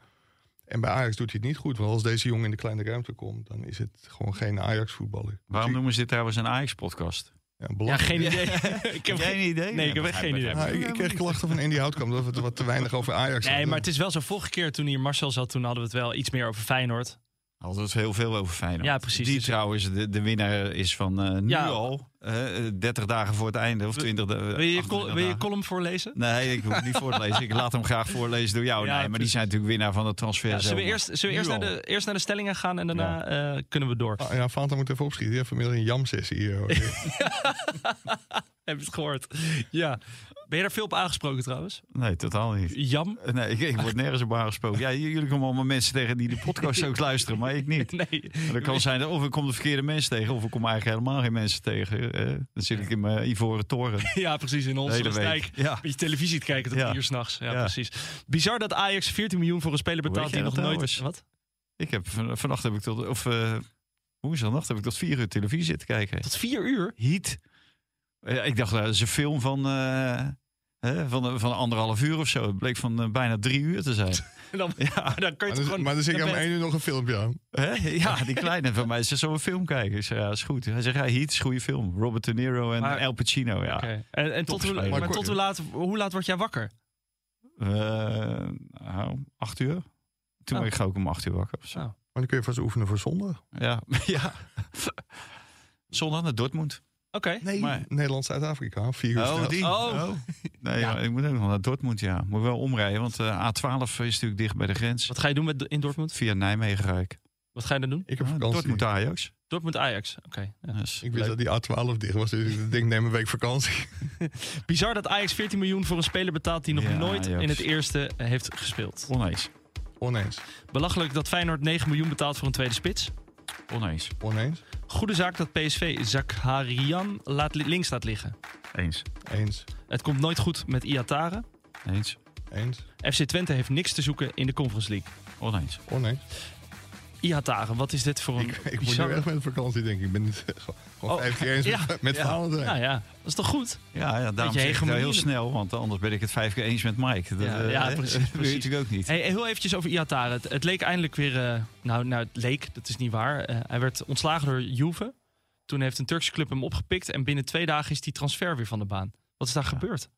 En bij Ajax doet hij het niet goed. Want als deze jongen in de kleine ruimte komt, dan is het gewoon geen Ajax-voetballer. Waarom noemen ze dit trouwens een Ajax-podcast? ik- ja, Ja, geen idee. (laughs) ik heb Geen idee? Nee, ik heb echt geen idee. Ja, ik, ik kreeg klachten van Andy Houtkamp dat we het wat te weinig over Ajax Nee, hadden. maar het is wel zo. Vorige keer toen hier Marcel zat, toen hadden we het wel iets meer over Feyenoord. Het heel veel over Feyenoord. Ja, precies. Die Dus- trouwens de, de winnaar is van eh, nu Ja. al. eh, 30 dagen voor het einde. Of 20 da- Wil je je, 28 col- wil je column voorlezen? Nee, ik hoef het niet voor te lezen. Ik laat hem graag voorlezen door jou. Ja, nee, maar die zijn natuurlijk winnaar van de transfer. Ja, zullen we eerst, zullen we eerst, naar de, eerst naar de stellingen gaan en daarna eh, kunnen we door? Ah, ja, Fanta moet even opschieten. Die heeft vanmiddag een jam-sessie hier. (laughs) Heb je het gehoord? Ja. Ben je daar veel op aangesproken trouwens? Nee, totaal niet. Jam? Nee, ik, ik word nergens op aangesproken. Ja, jullie komen allemaal mensen tegen die de podcast ook luisteren, maar ik niet. Nee. Dat kan zijn, of ik kom de verkeerde mensen tegen, of ik kom eigenlijk helemaal geen mensen tegen. eh. dan zit ik in mijn ivoren toren. (laughs) Ja, precies. In onze stijk. Ja. Een beetje televisie te kijken tot Ja. vier s'nachts. Ja, Ja. precies. Bizar dat Ajax 14 miljoen voor een speler betaalt die nog nooit... trouwens? Wat? Ik heb van, vannacht heb ik tot, of uh, woensdagnacht heb ik tot vier uur televisie zitten kijken. Tot vier uur? Heat. Eh, ik dacht, dat is een film van, eh, hè, van, van anderhalf uur of zo. Het bleek van eh, bijna drie uur te zijn. (laughs) En dan, ja, dan kan je Maar, gewoon... maar dan zit ik bed. één uur nog een filmpje aan. hè? ja, die kleine van mij ze zo'n film kijken. Ik zei, ja, is goed. Hij zegt, ja, Heat is een goede film. Robert De Niro en Maar- El Pacino. Ja. En, en tot, hoe, maar tot hoe, laat, hoe laat word jij wakker? Eh, nou, acht uur. Toen Oh. ik ook om acht uur wakker. of zo. Oh. Maar dan kun je vast oefenen voor zondag. Ja, (laughs) ja. Zondag naar Dortmund. Oké. Nee, Maar- Nederland-Zuid-Afrika. Vier uur Oh, snel. die. Oh. Nee, Ja. maar ik moet ook nog naar Dortmund, ja. Moet ik wel omrijden, want eh, A12 is natuurlijk dicht bij de grens. Wat ga je doen met, in Dortmund? Via Nijmegen ga ik. Wat ga je dan doen? Ik heb Ah, vakantie. Dortmund Ajax. Dortmund Ajax. Oké. ja. Dus, Ik wist dat die A12 dicht was, dus ik denk neem een week vakantie. (laughs) Bizar dat Ajax 14 miljoen voor een speler betaalt die nog Ja, nooit Ajax. in het eerste eh, heeft gespeeld. oneens. Oneens. Belachelijk dat Feyenoord 9 miljoen betaalt voor een tweede spits. Oneens. Oneens. Goede zaak dat PSV Zakarian laat, li- links laat liggen. Eens. Eens. Het komt nooit goed met Iatare. Eens. Eens. FC Twente heeft niks te zoeken in de Conference League. Oneens. Oneens. Iatare, wat is dit voor een Ik, ik moet nu echt met vakantie, denk ik. Ik ben niet gewoon Oh, 15 eens (laughs) ja, met, met ja. Valentijn. Ja, ja, dat is toch goed? Ja, ja daarom je zeg ik heel snel, want anders ben ik het vijf keer eens met Mike. Dat, Ja, eh, precies, (laughs) Dat weet natuurlijk ook niet. Hey, heel eventjes over Iatare. Het, het leek eindelijk weer... eh, nou, nou, het leek, dat is niet waar. Eh, hij werd ontslagen door Juve. Toen heeft een Turkse club hem opgepikt. En binnen twee dagen is die transfer weer van de baan. Wat is daar gebeurd?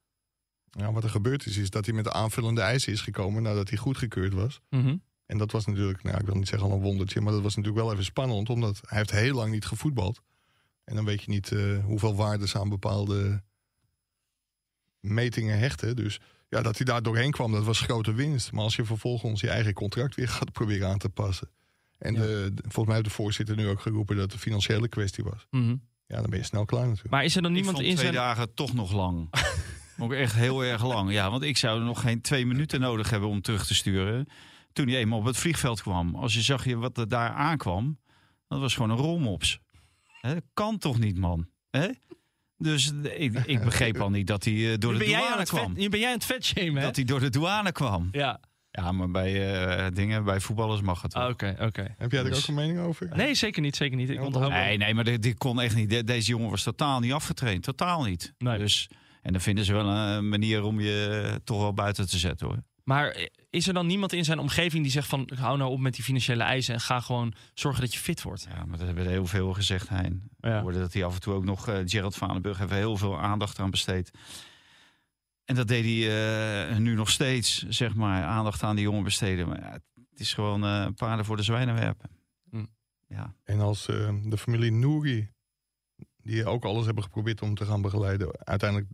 Ja, wat er gebeurd is, is dat hij met de aanvullende eisen is gekomen nadat hij goedgekeurd was. Mhm. En dat was natuurlijk, nou, ik wil niet zeggen al een wondertje, maar dat was natuurlijk wel even spannend, omdat hij heeft heel lang niet gevoetbald. En dan weet je niet eh, hoeveel waarde ze aan bepaalde metingen hechten. Dus ja, dat hij daar doorheen kwam, dat was grote winst. Maar als je vervolgens je eigen contract weer (laughs) gaat proberen aan te passen. En Ja. de, de- volgens mij heeft de voorzitter nu ook geroepen dat het een financiële kwestie was. Mhm. Ja, dan ben je snel klaar natuurlijk. Maar is er dan niemand in twee zijn... dagen toch nog lang. (laughs) Ook echt heel erg lang. Ja, want ik zou nog geen twee minuten nodig hebben om terug te sturen. Toen hij eenmaal op het vliegveld kwam. Als je zag je wat er daar aankwam, dat was gewoon een rolmops. Dat kan toch niet, man? Hè? Dus ik, ik begreep al niet dat hij eh, door Nu de ben, jij aan douane het vet, kwam. nu ben jij aan het vetshamen, hè? Dat hij door de douane kwam. Ja, Ja, maar bij eh, dingen, bij voetballers mag het wel. Ah, oké, oké. Heb jij er Dus- ook een mening over? Nee, zeker niet, zeker niet. Ik onthoud Nee, nee, maar dit, dit kon echt niet. De- Deze jongen was totaal niet afgetraind. Totaal niet. Nee. Dus, en dan vinden ze wel een manier om je toch wel buiten te zetten hoor. Maar is er dan niemand in zijn omgeving die zegt van... hou nou op met die financiële eisen en ga gewoon zorgen dat je fit wordt? Ja, maar dat hebben we heel veel gezegd, Hein. Ja. Ik hoorde dat hij af en toe ook nog... eh Gerald Vanenburg heeft heel veel aandacht aan besteed. En dat deed hij eh, nu nog steeds, zeg maar, aandacht aan die jongen besteden. Maar ja, het is gewoon eh paarden voor de zwijnen werpen. Hm. Ja. En als eh, de familie Nouri, die ook alles hebben geprobeerd om te gaan begeleiden, uiteindelijk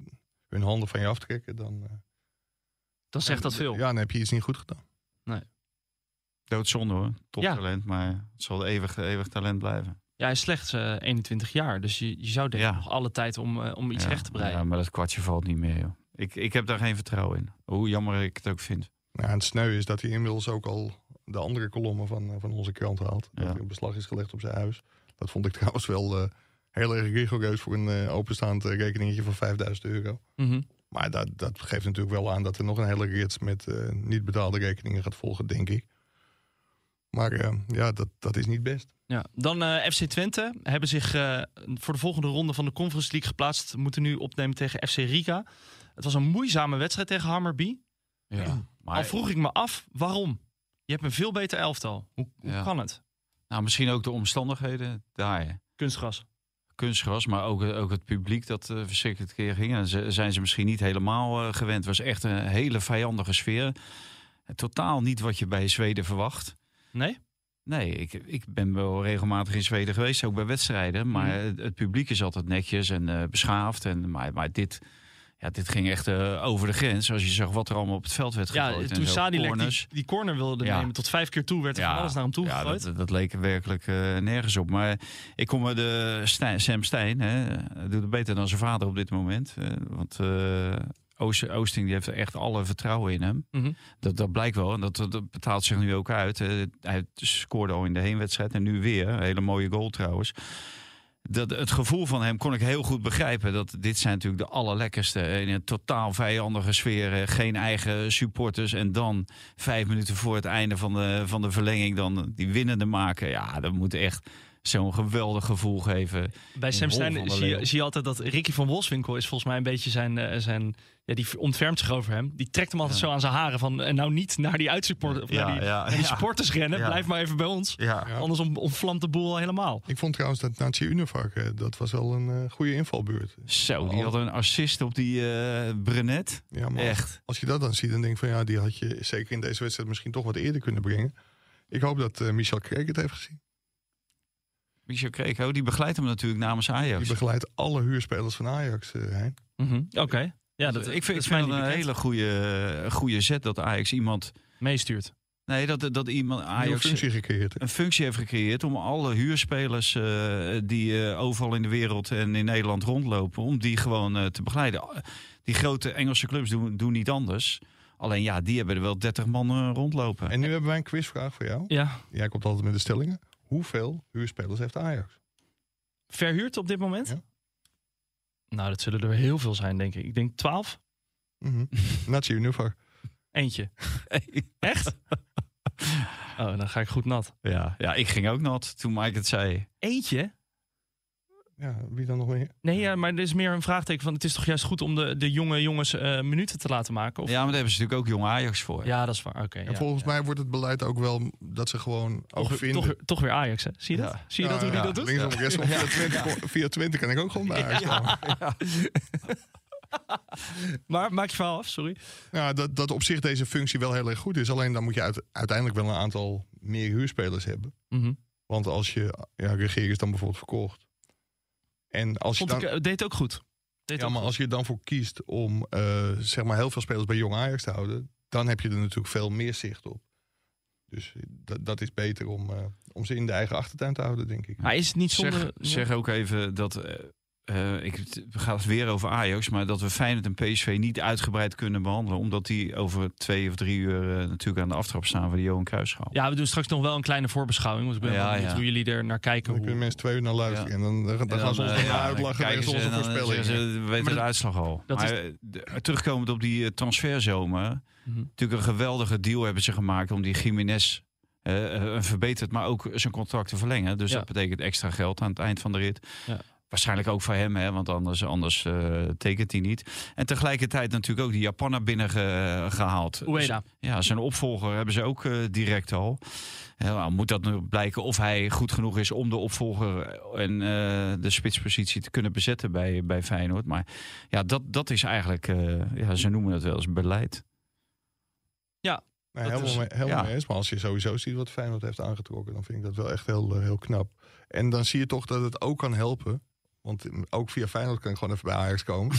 hun handen van je aftrekken, dan, eh, Dan zegt dat veel. Ja, dan heb je iets niet goed gedaan. Doodzonde hoor. Toptalent, maar het zal eeuwig, eeuwig talent blijven. Ja, hij is slechts eh, 21 jaar. Dus je, je zou denken Ja. nog alle tijd om, eh, om iets ja, recht te breien. Ja, maar dat kwartje valt niet meer, joh. Ik, ik heb daar geen vertrouwen in. Hoe jammer ik het ook vind. Nou, en het sneu is dat hij inmiddels ook al de andere kolommen van, eh, van onze krant haalt. Dat Ja. er een beslag is gelegd op zijn huis. Dat vond ik (laughs) trouwens wel eh, heel erg rigoureus voor een eh, openstaand eh, rekeningetje van 5000 euro. Mhm. Maar dat, dat geeft natuurlijk wel aan dat er nog een hele rits met eh, niet betaalde rekeningen gaat volgen, denk ik. Maar eh, ja, dat, dat is niet best. Ja. Dan eh, FC Twente hebben zich eh, voor de volgende ronde van de Conference League geplaatst. Moeten nu opnemen tegen FC Riga. Het was een moeizame wedstrijd tegen Hammerby. Ja. Maar, Al vroeg ik me af, waarom? Je hebt een veel beter elftal. Hoe, hoe Ja. kan het? nou, misschien ook de omstandigheden daar. Kunstgras. Kunstgras, maar ook, ook het publiek dat eh, verschrikkelijk keer ging. En ze, zijn ze misschien niet helemaal eh, gewend. Het was echt een hele vijandige sfeer. Totaal niet wat je bij Zweden verwacht. Nee? Nee, ik, ik ben wel regelmatig in Zweden geweest, ook bij wedstrijden. Maar Mhm. het, het publiek is altijd netjes en eh, beschaafd. En, maar, maar dit, ja, dit ging echt eh, over de grens. Als je zag wat er allemaal op het veld werd Ja, gegooid. en toen Sadilek die, die corner wilde Ja. nemen tot vijf keer toe, werd er van alles naar hem toe ja, dat, dat leek er werkelijk eh, nergens op. Maar ik kom met de Stijn, Sam Stein. Hè, doet het beter dan zijn vader op dit moment. eh, want Oost- Oosting die heeft echt alle vertrouwen in hem. Mhm. Dat, dat blijkt wel. En dat, dat betaalt zich nu ook uit. Hij scoorde al in de heenwedstrijd. En nu weer. Een hele mooie goal trouwens. Dat, het gevoel van hem kon ik heel goed begrijpen. Dat dit zijn natuurlijk de allerlekkerste. In een totaal vijandige sfeer. eh, Geen eigen supporters. En dan vijf minuten voor het einde van de, van de verlenging. Dan die winnende maken. Ja, dat moet echt zo'n geweldig gevoel geven. Bij Sam Stein zie je, zie je altijd dat Ricky van Wolfswinkel is volgens mij een beetje zijn... eh, zijn ja, die ontfermt zich over hem. Die trekt hem altijd Ja. zo aan zijn haren van... En nou niet naar die uitsupport, of Ja, naar die, ja, naar die ja. supporters rennen. Ja. Blijf maar even bij ons. Anders om, omvlamt de boel al helemaal. Ik vond trouwens dat Nazi Univak, eh, dat was wel een eh, goede invalbeurt. Zo, die had een assist op die eh Brenet. Ja, maar Echt. als je dat dan ziet, dan denk ik van ja, die had je zeker in deze wedstrijd misschien toch wat eerder kunnen brengen. Ik hoop dat eh, Michel Kreek het heeft gezien. Michel Kreko, die begeleidt hem natuurlijk namens Ajax. Die begeleidt alle huurspelers van Ajax, eh Hein. Mhm. Oké. Ja, dat, ik vind, dat ik is mij vind het een hele goede, goede zet dat Ajax iemand... meestuurt. Nee, dat, dat iemand Ajax functie gecreëerd. een functie heeft gecreëerd om alle huurspelers eh, die eh, overal in de wereld en in Nederland rondlopen, om die gewoon eh, te begeleiden. Die grote Engelse clubs doen, doen niet anders. Alleen ja, die hebben er wel 30 man eh, rondlopen. En nu hebben wij een quizvraag voor jou. Ja. Jij komt altijd met de stellingen. Hoeveel huurspelers heeft Ajax? Verhuurd op dit moment? Ja. Nou, dat zullen er heel veel zijn, denk ik. Ik denk 12. Mhm. (laughs) Nazi Univak. Eentje. (laughs) Echt? Oh, dan ga ik goed nat. ja, ja, ik ging ook nat toen Mike het zei. Eentje? Ja, wie dan nog meer? Nee, ja, maar er is meer een vraagteken van... het is toch juist goed om de, de jonge jongens eh, minuten te laten maken? Of... Ja, maar daar hebben ze natuurlijk ook jong Ajax voor. Ja, dat is waar. Oké. En ja, volgens ja. mij wordt het beleid ook wel dat ze gewoon ook Toch, vinden. toch, weer- toch weer Ajax, hè? Zie je dat? Zie je dat hoe die Ja, dat doet? Linksom, rechtsom, via, Twente, via Twente kan ik ook gewoon bij Ajax komen. (laughs) Maar maak je verhaal af, sorry. Ja, dat, dat op zich deze functie wel heel erg goed is. Alleen dan moet je uit- uiteindelijk wel een aantal meer huurspelers hebben. Mhm. Want als je, ja, regering is dan bijvoorbeeld verkocht. En als je dan, ik, eh, deed ook goed. Deed ja, ook maar goed. als je er dan voor kiest om eh, zeg maar heel veel spelers bij Jong Ajax te houden, dan heb je er natuurlijk veel meer zicht op. Dus dat, dat is beter om, eh, om ze in de eigen achtertuin te houden, denk ik. Maar is het niet zonde... Zeg, zeg ook even dat. Eh, eh, ik, het gaat weer over Ajax, maar dat we Feyenoord en PSV niet uitgebreid kunnen behandelen. Omdat die over twee of drie uur eh, natuurlijk aan de aftrap staan voor de Johan Cruijffschaal. Ja, we doen straks nog wel een kleine voorbeschouwing. Want ik ben Ja, wel benieuwd ja. hoe jullie er naar kijken. Dan Hoe... kunnen mensen twee uur naar luisteren. Ja. En dan, dan, dan En gaan ze ons nog ja, uitlachen onze ze, we weten Maar de uitslag al. dat maar terugkomend op die transferzomer. Mhm. Natuurlijk een geweldige deal hebben ze gemaakt om die Jiménez eh, eh, een verbeterd, maar ook zijn contract te verlengen. Dus Ja. dat betekent extra geld aan het eind van de rit. Ja. Waarschijnlijk ook voor hem, hè, want anders, anders eh, tekent hij niet. En tegelijkertijd natuurlijk ook die Japaner binnengehaald. Ueda. Ja, zijn opvolger hebben ze ook eh, direct al. Ja, nou, moet dat nu blijken of hij goed genoeg is om de opvolger en eh, de spitspositie te kunnen bezetten bij, bij Feyenoord. Maar ja, dat, dat is eigenlijk, eh, ja, ze noemen het wel eens beleid. Nee, Dat helemaal, is- mee, helemaal ja. mee eens. Maar als je sowieso ziet wat Feyenoord heeft aangetrokken... dan vind ik dat wel echt heel, heel knap. En dan zie je toch dat het ook kan helpen. Want ook via Feyenoord kan ik gewoon even bij Ajax komen.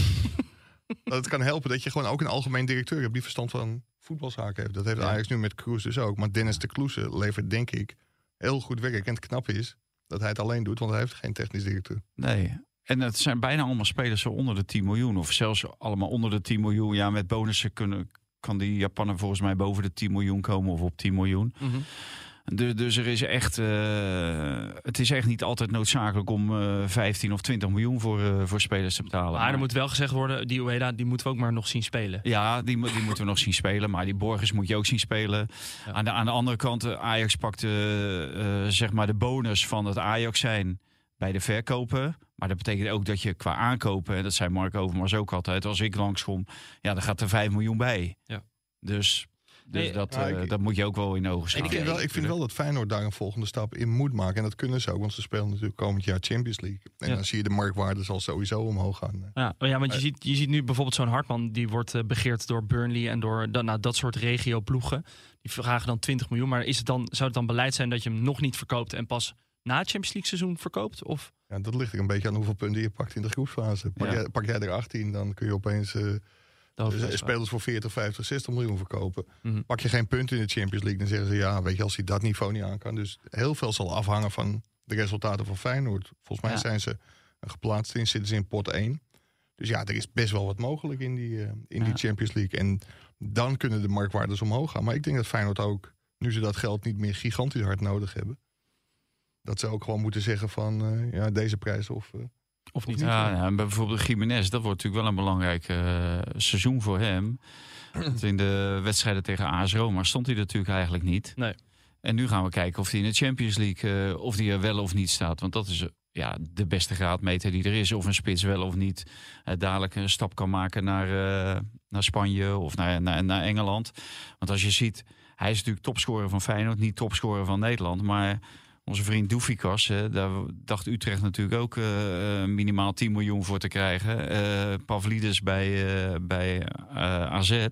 (laughs) dat het kan helpen dat je gewoon ook een algemeen directeur hebt... die verstand van voetbalzaken heeft. Dat heeft Ja. Ajax nu met Kroes dus ook. Maar Dennis de Kloese levert denk ik heel goed werk. En het knap is dat hij het alleen doet... want hij heeft geen technisch directeur. Nee. En het zijn bijna allemaal spelers zo onder de 10 miljoen. Of zelfs allemaal onder de 10 miljoen. Ja, met bonussen kunnen, kan die Japaner volgens mij boven de 10 miljoen komen. Of op 10 miljoen. Mhm. Dus, dus er is echt, eh, het is echt niet altijd noodzakelijk om eh 15 of 20 miljoen voor, eh, voor spelers te betalen. Maar er moet wel gezegd worden, die Ueda, die moeten we ook maar nog zien spelen. Ja, die, die moeten we nog zien spelen. Maar die Borgers moet je ook zien spelen. Ja. Aan, de, aan de andere kant, Ajax pakte eh, zeg maar de bonus van het Ajax zijn bij de verkopen. Maar dat betekent ook dat je qua aankopen, en dat zei Mark Overmars ook altijd, als ik langskom, ja, dan gaat er 5 miljoen bij. Ja. Dus, dus dat, ja, eh, ik- dat moet je ook wel in ogen Ik staan. vind, wel, ik vind wel dat Feyenoord daar een volgende stap in moet maken. En dat kunnen ze ook, want ze spelen natuurlijk komend jaar Champions League. En Ja. dan zie je de marktwaarde zal sowieso omhoog gaan. Ja, ja want je Eh. ziet, je ziet nu bijvoorbeeld zo'n Hartman, die wordt eh, begeerd door Burnley en door dat, nou, dat soort regio-ploegen. Die vragen dan 20 miljoen. Maar is het dan, zou het dan beleid zijn dat je hem nog niet verkoopt en pas na het Champions League seizoen verkoopt? Of Ja, dat ligt er een beetje aan hoeveel punten je pakt in de groepsfase. Pak, Ja. jij, pak jij er 18, dan kun je opeens hoofdprijs? spelers voor 40, 50, 60 miljoen verkopen. Mhm. Pak je geen punten in de Champions League, dan zeggen ze ja, weet je, als hij dat niveau niet aan kan. Dus heel veel zal afhangen van de resultaten van Feyenoord. Volgens mij Ja. zijn ze geplaatst in, zitten ze in pot 1. Dus ja, er is best wel wat mogelijk in die, eh, in die. Champions League. En dan kunnen de marktwaardes omhoog gaan. Maar ik denk dat Feyenoord ook, nu ze dat geld niet meer gigantisch hard nodig hebben, dat ze ook gewoon moeten zeggen van eh, ja, deze prijs of, eh, Of niet? Ja, en bijvoorbeeld Jiménez, dat wordt natuurlijk wel een belangrijk eh, seizoen voor hem. (clears throat) Want in de wedstrijden tegen AS Roma stond hij natuurlijk eigenlijk niet. Nee. En nu gaan we kijken of hij in de Champions League, eh, of hij er wel of niet staat. Want dat is ja, de beste graadmeter die er is. Of een spits wel of niet eh, dadelijk een stap kan maken naar, naar Spanje of naar, naar, naar Engeland. Want als je ziet, hij is natuurlijk topscorer van Feyenoord, niet topscorer van Nederland. Maar onze vriend Doefikas, daar dacht Utrecht natuurlijk ook eh, eh, minimaal 10 miljoen voor te krijgen. Eh Pavlidis bij, eh, bij AZ.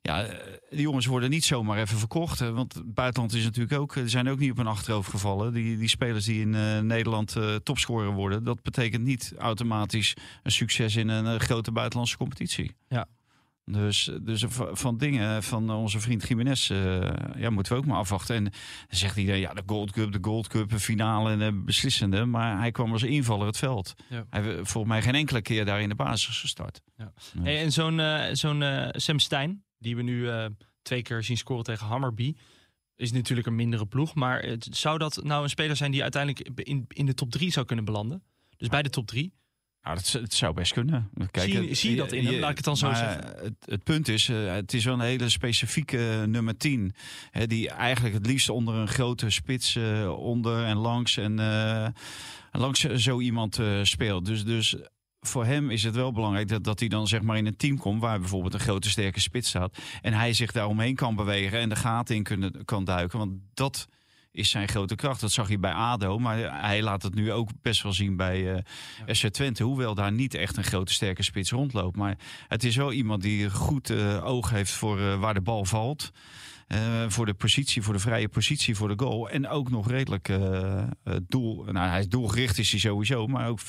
Ja, die jongens worden niet zomaar even verkocht. Want het buitenland is natuurlijk ook, zijn ook niet op hun achterhoofd gevallen. Die, die spelers die in Nederland topscorer worden, dat betekent niet automatisch een succes in een grote buitenlandse competitie. Ja. Dus, dus van dingen van onze vriend Jiménez eh, ja, moeten we ook maar afwachten. En dan zegt iedereen, ja, de Gold Cup, de Gold Cup, een finale en de beslissende. Maar hij kwam als invaller het veld. Ja. Hij heeft volgens mij geen enkele keer daar in de basis gestart. Ja. Dus- Hey, en zo'n eh, zo'n eh, Sam Stein, die we nu eh, twee keer zien scoren tegen Hammerby, is natuurlijk een mindere ploeg. Maar het, zou dat nou een speler zijn die uiteindelijk in, in de top drie zou kunnen belanden? Dus bij de top drie. Nou, dat, zou best kunnen. Kijk, Zie het- zie je dat in hem? Laat ik het dan zo zeggen. Het, het punt is, eh, het is wel een hele specifieke eh, nummer 10. Hè, die eigenlijk het liefst onder een grote spits eh, onder en langs en eh, langs zo iemand eh, speelt. Dus, dus voor hem is het wel belangrijk dat, dat hij dan zeg maar in een team komt waar bijvoorbeeld een grote sterke spits staat. En hij zich daar omheen kan bewegen en de gaten in kunnen, kan duiken. Want dat is zijn grote kracht. Dat zag hij bij ADO, maar hij laat het nu ook best wel zien bij eh SC Twente. Hoewel daar niet echt een grote sterke spits rondloopt. Maar het is wel iemand die goed eh, oog heeft voor eh, waar de bal valt. Voor de positie, voor de vrije positie, voor de goal. En ook nog redelijk doel. Nou, hij is doelgericht is hij sowieso, maar ook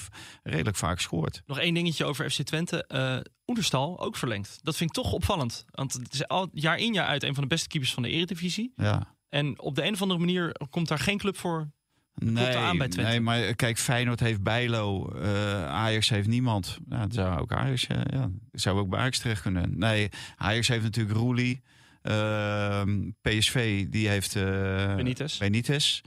redelijk vaak scoort. Nog één dingetje over FC Twente. eh Oederstal ook verlengd. Dat vind ik toch opvallend. Want het is al jaar in jaar uit een van de beste keepers van de Eredivisie. Ja. En op de een of andere manier komt daar geen club voor. Nee, aan bij Twente. nee, maar eh, kijk, Feyenoord heeft Bijlo, eh, Ajax heeft niemand. Ja, dat zou ook Ajax, eh, ja, zou ook bij Ajax terecht kunnen. Nee, Ajax heeft natuurlijk Roelie. Ehm, PSV, die heeft eh Benitez. Benitez.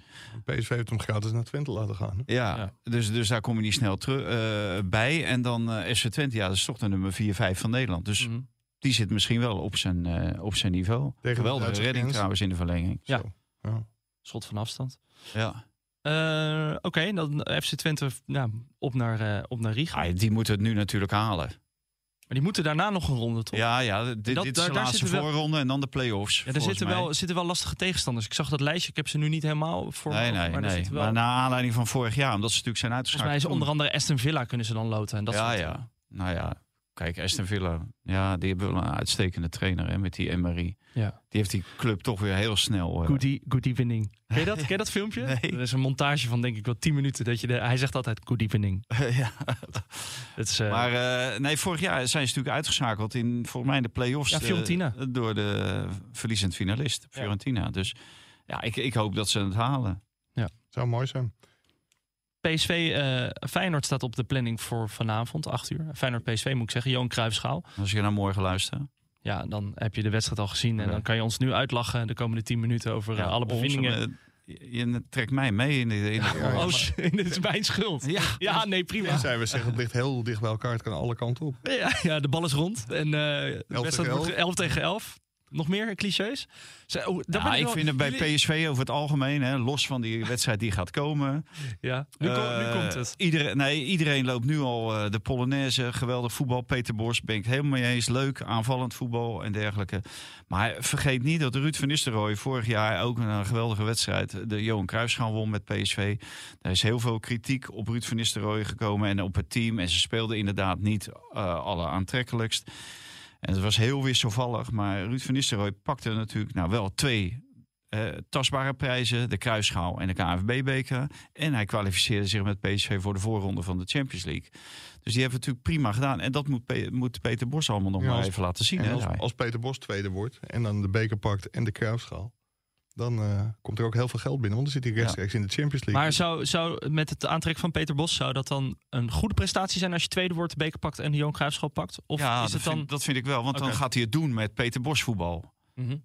PSV heeft hem gratis naar Twente laten gaan. Ja, Ja. Dus, dus daar kom je niet snel terug, eh, bij. En dan SC Twente, ja, dat is toch de nummer 4, 5 van Nederland. Dus Mhm. Die zit misschien wel op zijn, eh, op zijn niveau. de Geweldige Duitse redding grens. trouwens in de verlenging. Ja. Zo. Ja. Schot van afstand. Ja. Eh, Oké, dan FC Twente nou, op, naar, eh, op naar Riga. Ah, die moeten het nu natuurlijk halen. Maar die moeten daarna nog een ronde, toch? Ja, ja dit, dit Dat- is daar- de daar laatste wel- voorronde en dan de play-offs. Ja, er zitten mij. wel, zitten wel lastige tegenstanders. Ik zag dat lijstje, ik heb ze nu niet helemaal voor me Nee, nee, maar er nee. wel, Maar na aanleiding van vorig jaar, omdat ze natuurlijk zijn Volgens mij uitgeschakeld. is onder andere Aston Villa kunnen ze dan loten. En dat ja, soort, ja. Nou ja, kijk, Aston Villa. Ja, die hebben wel een uitstekende trainer hè, met die Emery. Ja. Die heeft die club toch weer heel snel... eh, Good, e- good evening. Ken je dat, (laughs) ken je dat filmpje? Nee. Er is een montage van denk ik wel 10 minuten. Dat je de, hij zegt altijd good evening. (laughs) ja. Het is, eh, Maar eh, nee, vorig jaar zijn ze natuurlijk uitgeschakeld in volgens mij in de play-offs. Ja, Fiorentina. door de verliezend finalist, Fiorentina. Dus ja, ik, ik hoop dat ze het halen. Zou mooi zijn. PSV eh, Feyenoord staat op de planning voor vanavond, 8 uur. Feyenoord PSV moet ik zeggen, Johan Cruijffschaal. Als je naar morgen luistert. Ja, dan heb je de wedstrijd al gezien. En Ja. dan kan je ons nu uitlachen de komende 10 minuten over eh, alle bevindingen. je, je trekt mij mee in de, in de Ja, (laughs) Oh, sh- (laughs) dit is mijn schuld. Ja. Ja, nee, prima. Ja. Zij we zeggen, het ligt heel dicht bij elkaar. Het kan alle kanten op. Ja, ja, de bal is rond. En eh de wedstrijd tegen wordt 11. 11 tegen 11. Nog meer clichés? Ze- oh, daar ben ik wel- vind het bij PSV over het algemeen, hè, los van die wedstrijd die gaat komen. Ja, nu, Eh, komt het. Iedereen, nee, iedereen loopt nu al eh, de Polonaise. Geweldig voetbal. Peter Bos ben ik helemaal mee eens. Leuk, aanvallend voetbal en dergelijke. Maar vergeet niet dat Ruud van Nistelrooy vorig jaar ook een geweldige wedstrijd. De Johan Cruijffschaal won met PSV. Er is heel veel kritiek op Ruud van Nistelrooy gekomen en op het team. En ze speelden inderdaad niet eh alle aantrekkelijkst. En het was heel wisselvallig. Maar Ruud van Nistelrooy pakte natuurlijk nou wel twee eh, tastbare prijzen. De Kruisschaal en de KNVB-beker. En hij kwalificeerde zich met PSV voor de voorronde van de Champions League. Dus die hebben het natuurlijk prima gedaan. En dat moet, Pe- moet Peter Bos allemaal nog Ja, maar even laten zien. Hè, als, als Peter Bos tweede wordt en dan de beker pakt en de kruisschaal... dan eh, komt er ook heel veel geld binnen. Want dan zit hij rechtstreeks in de Champions League. Maar zou, zou met het aantrekken van Peter Bos, zou dat dan een goede prestatie zijn als je tweede wordt, de beker pakt en de Johan Cruijffschaal pakt? Of ja, is dat, het dan... vind, dat vind ik wel. Want dan gaat hij het doen met Peter Bos voetbal. Mhm.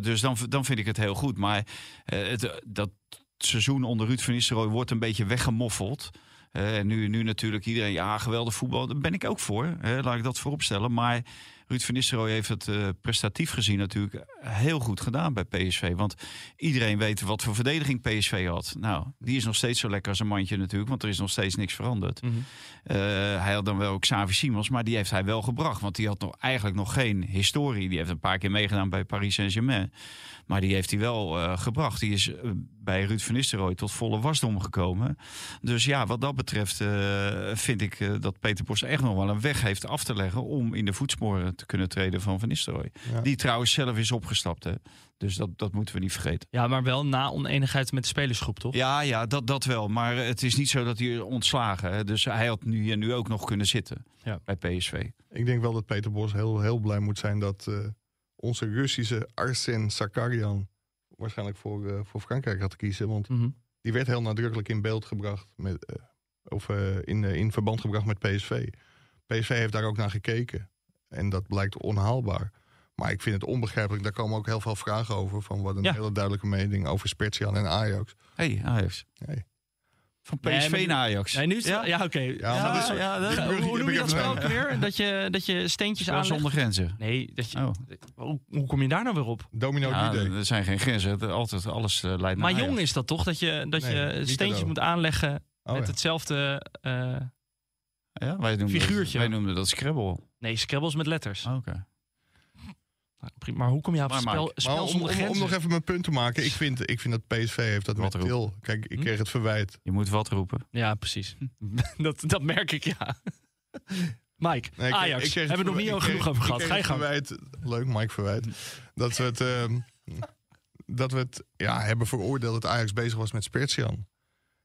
Dus dan, dan vind ik het heel goed. Maar eh, het, dat seizoen onder Ruud van Nistelrooy wordt een beetje weggemoffeld. Eh, en nu, nu natuurlijk iedereen, ja, geweldig voetbal. Daar ben ik ook voor. Hè, laat ik dat voorop stellen. Maar Ruud van Nistelrooy heeft het eh, prestatief gezien natuurlijk heel goed gedaan bij PSV. Want iedereen weet wat voor verdediging PSV had. Nou, die is nog steeds zo lekker als een mandje natuurlijk. Want er is nog steeds niks veranderd. Mhm. Eh, hij had dan wel ook Xavi Simons, maar die heeft hij wel gebracht. Want die had nog, eigenlijk nog geen historie. Die heeft een paar keer meegedaan bij Paris Saint-Germain. Maar die heeft hij wel eh, gebracht. Die is bij Ruud van Nistelrooy tot volle wasdom gekomen. Dus ja, wat dat betreft vind ik dat Peter Bos echt nog wel een weg heeft af te leggen... om in de voetsporen te kunnen treden van Van Nistelrooy. Ja. Die trouwens zelf is opgestapt. Hè. Dus dat, dat moeten we niet vergeten. Ja, maar wel na oneenigheid met de spelersgroep, toch? Ja, ja dat, dat wel. Maar het is niet zo dat hij ontslagen. Hè. Dus hij had nu, hier nu ook nog kunnen zitten Ja. bij PSV. Ik denk wel dat Peter Bos heel, heel blij moet zijn dat eh, onze Russische Arsen Sakarian waarschijnlijk voor, eh, voor Frankrijk had kiezen. Want Mhm. die werd heel nadrukkelijk in beeld gebracht, met, eh, of eh, in, in verband gebracht met PSV. PSV heeft daar ook naar gekeken. En dat blijkt onhaalbaar. Maar ik vind het onbegrijpelijk. Daar komen ook heel veel vragen over. Van wat een Ja. hele duidelijke mening over Spezia en Ajax. hey, Ajax. Nee. Van PSV naar Ajax. Nee, nu is het... Ja, Ja? oké. Ja, Ja, dat dat (laughs) hoe noem je dat spel ook weer? Dat je, dat je steentjes aanlegt? zonder grenzen. Nee, dat je, Oh. hoe, hoe kom je daar nou weer op? Domino Ja, D-Day. er zijn geen grenzen. Het- Altijd alles eh, leidt naar Maar Ajax. jong is dat toch? Dat je, dat Nee, je steentjes moet aanleggen Oh, met ja. hetzelfde... eh, Ja, wij noemden Figuurtje. Dat, wij noemden dat Scrabble. Nee, scrabbles met letters. Oké. Nou, prima. Maar hoe kom je op Maar spel, Mike, spel Maar om, zonder om, nog even mijn punt te maken. Ik vind, ik vind dat PSV heeft dat Wat met. Til. Kijk, ik Hm? kreeg het verwijt. Je moet wat roepen. Ja, precies. (laughs) dat, dat merk ik, ja. Mike, Nee, ik- Ajax. ik kreeg hebben we nog niet genoeg over ik gehad. kreeg Ga je het gang. verwijt, leuk, Mike Verwijt. Dat we het, ehm, dat we het ja, hebben veroordeeld dat Ajax bezig was met Spertian.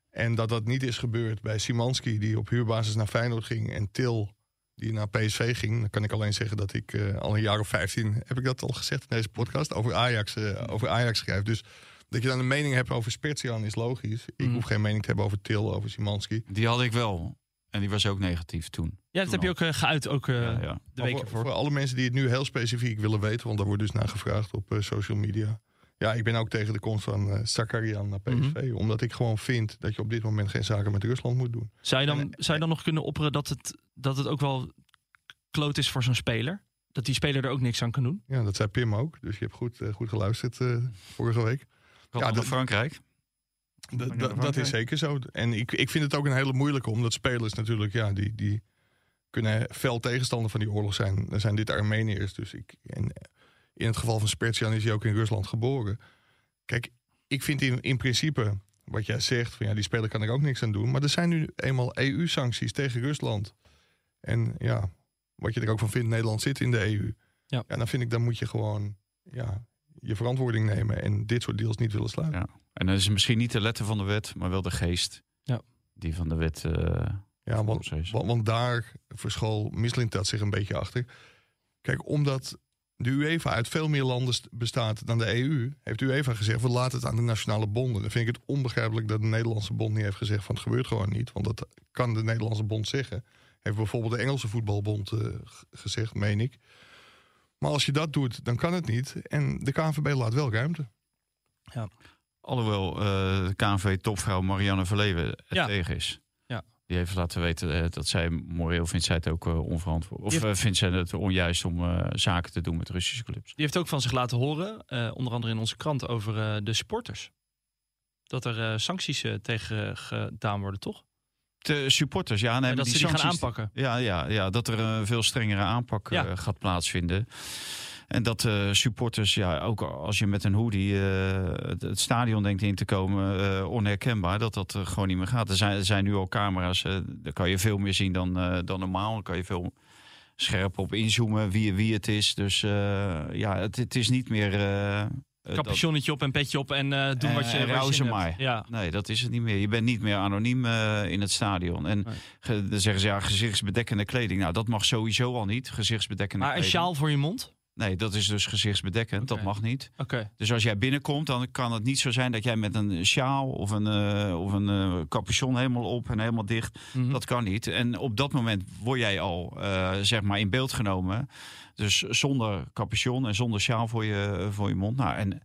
En dat dat niet is gebeurd bij Simanski, die op huurbasis naar Feyenoord ging. En Til, die naar PSV ging. Dan kan ik alleen zeggen dat ik eh, al een jaar of 15, heb ik dat al gezegd in deze podcast, over Ajax, eh, over Ajax schrijf. Dus Dat je dan een mening hebt over Spetsian is logisch. Ik Mhm. hoef geen mening te hebben over Til, over Simanski. Die had ik wel. En die was ook negatief toen. Ja, dat heb je ook eh, geuit, ook eh, Ja, ja. de weken voor, voor. voor alle mensen die het nu heel specifiek willen weten, want daar wordt dus naar gevraagd op eh, social media. Ja, ik ben ook tegen de komst van eh Sakarian naar PSV. Mhm. Omdat ik gewoon vind dat je op dit moment geen zaken met Rusland moet doen. Zou je, dan, En- zou je dan nog kunnen opperen dat het, dat het ook wel kloot is voor zo'n speler? Dat die speler er ook niks aan kan doen? Ja, dat zei Pim ook. Dus je hebt goed, eh, goed geluisterd eh, vorige week. Ja, dat- Frankrijk. Dat is zeker zo. En ik, ik vind het ook een hele moeilijke, omdat spelers natuurlijk, ja, die, die kunnen fel tegenstander van die oorlog zijn. Dan zijn dit Armeniërs. Dus ik, en in het geval van Spertian is hij ook in Rusland geboren. Kijk, ik vind in, in principe wat jij zegt, van ja, die speler kan er ook niks aan doen. Maar er zijn nu eenmaal EU-sancties tegen Rusland. En ja, wat je er ook van vindt, Nederland zit in de EU. Ja. dan vind ik, dan moet je gewoon ja, je verantwoording nemen en dit soort deals niet willen sluiten. Ja. En dan is het misschien niet de letter van de wet, maar wel de geest. Ja. Die van de wet. eh, Ja, want, want, want daar verschool Mislintat zich een beetje achter. Kijk, omdat de UEFA uit veel meer landen st- bestaat dan de EU, heeft UEFA gezegd: we laten het aan de nationale bonden. Dan vind ik het onbegrijpelijk dat de Nederlandse bond niet heeft gezegd: van het gebeurt gewoon niet. Want dat kan de Nederlandse bond zeggen. Heeft bijvoorbeeld de Engelse voetbalbond eh, gezegd, meen ik. Maar als je dat doet, dan kan het niet. En de KNVB laat wel ruimte. Alhoewel eh, de KNV-topvrouw Marianne Verleven het Ja. tegen is. Die heeft laten weten eh, dat zij, moreel vindt zij het ook eh, onverantwoord. Of Die heeft- eh, vindt zij het onjuist om zaken te doen met Russische clubs. Die heeft ook van zich laten horen, onder andere in onze krant, over de supporters. Dat er sancties tegen gedaan worden, toch? De supporters, ja. Nee, dat ze die gaan sancties- aanpakken. Ja, ja, ja, dat er een veel strengere aanpak Ja. gaat plaatsvinden. En dat eh, supporters, ja, ook als je met een hoodie eh, het, het stadion denkt in te komen, eh, onherkenbaar, dat dat gewoon niet meer gaat. Er zijn, er zijn nu al camera's, daar kan je veel meer zien dan, dan normaal. Dan kan je veel scherp op inzoomen wie, wie het is. Dus ja, het, het is niet meer... Capuchonnetje op en petje op en eh doen En- wat je, en ze maar. Ja. Nee, dat is het niet meer. Je bent niet meer anoniem in het stadion. En Nee. dan zeggen ze ja, gezichtsbedekkende kleding. Nou, dat mag sowieso al niet. Gezichtsbedekkende Maar een kleding. sjaal voor je mond? Nee, dat is dus gezichtsbedekkend. Dat mag niet. Oké. Dus als jij binnenkomt, dan kan het niet zo zijn dat jij met een sjaal of een, eh, of een eh, capuchon helemaal op en helemaal dicht. Mhm. Dat kan niet. En op dat moment word jij al eh, zeg maar in beeld genomen. Dus zonder capuchon en zonder sjaal voor je, voor je mond. Nou, en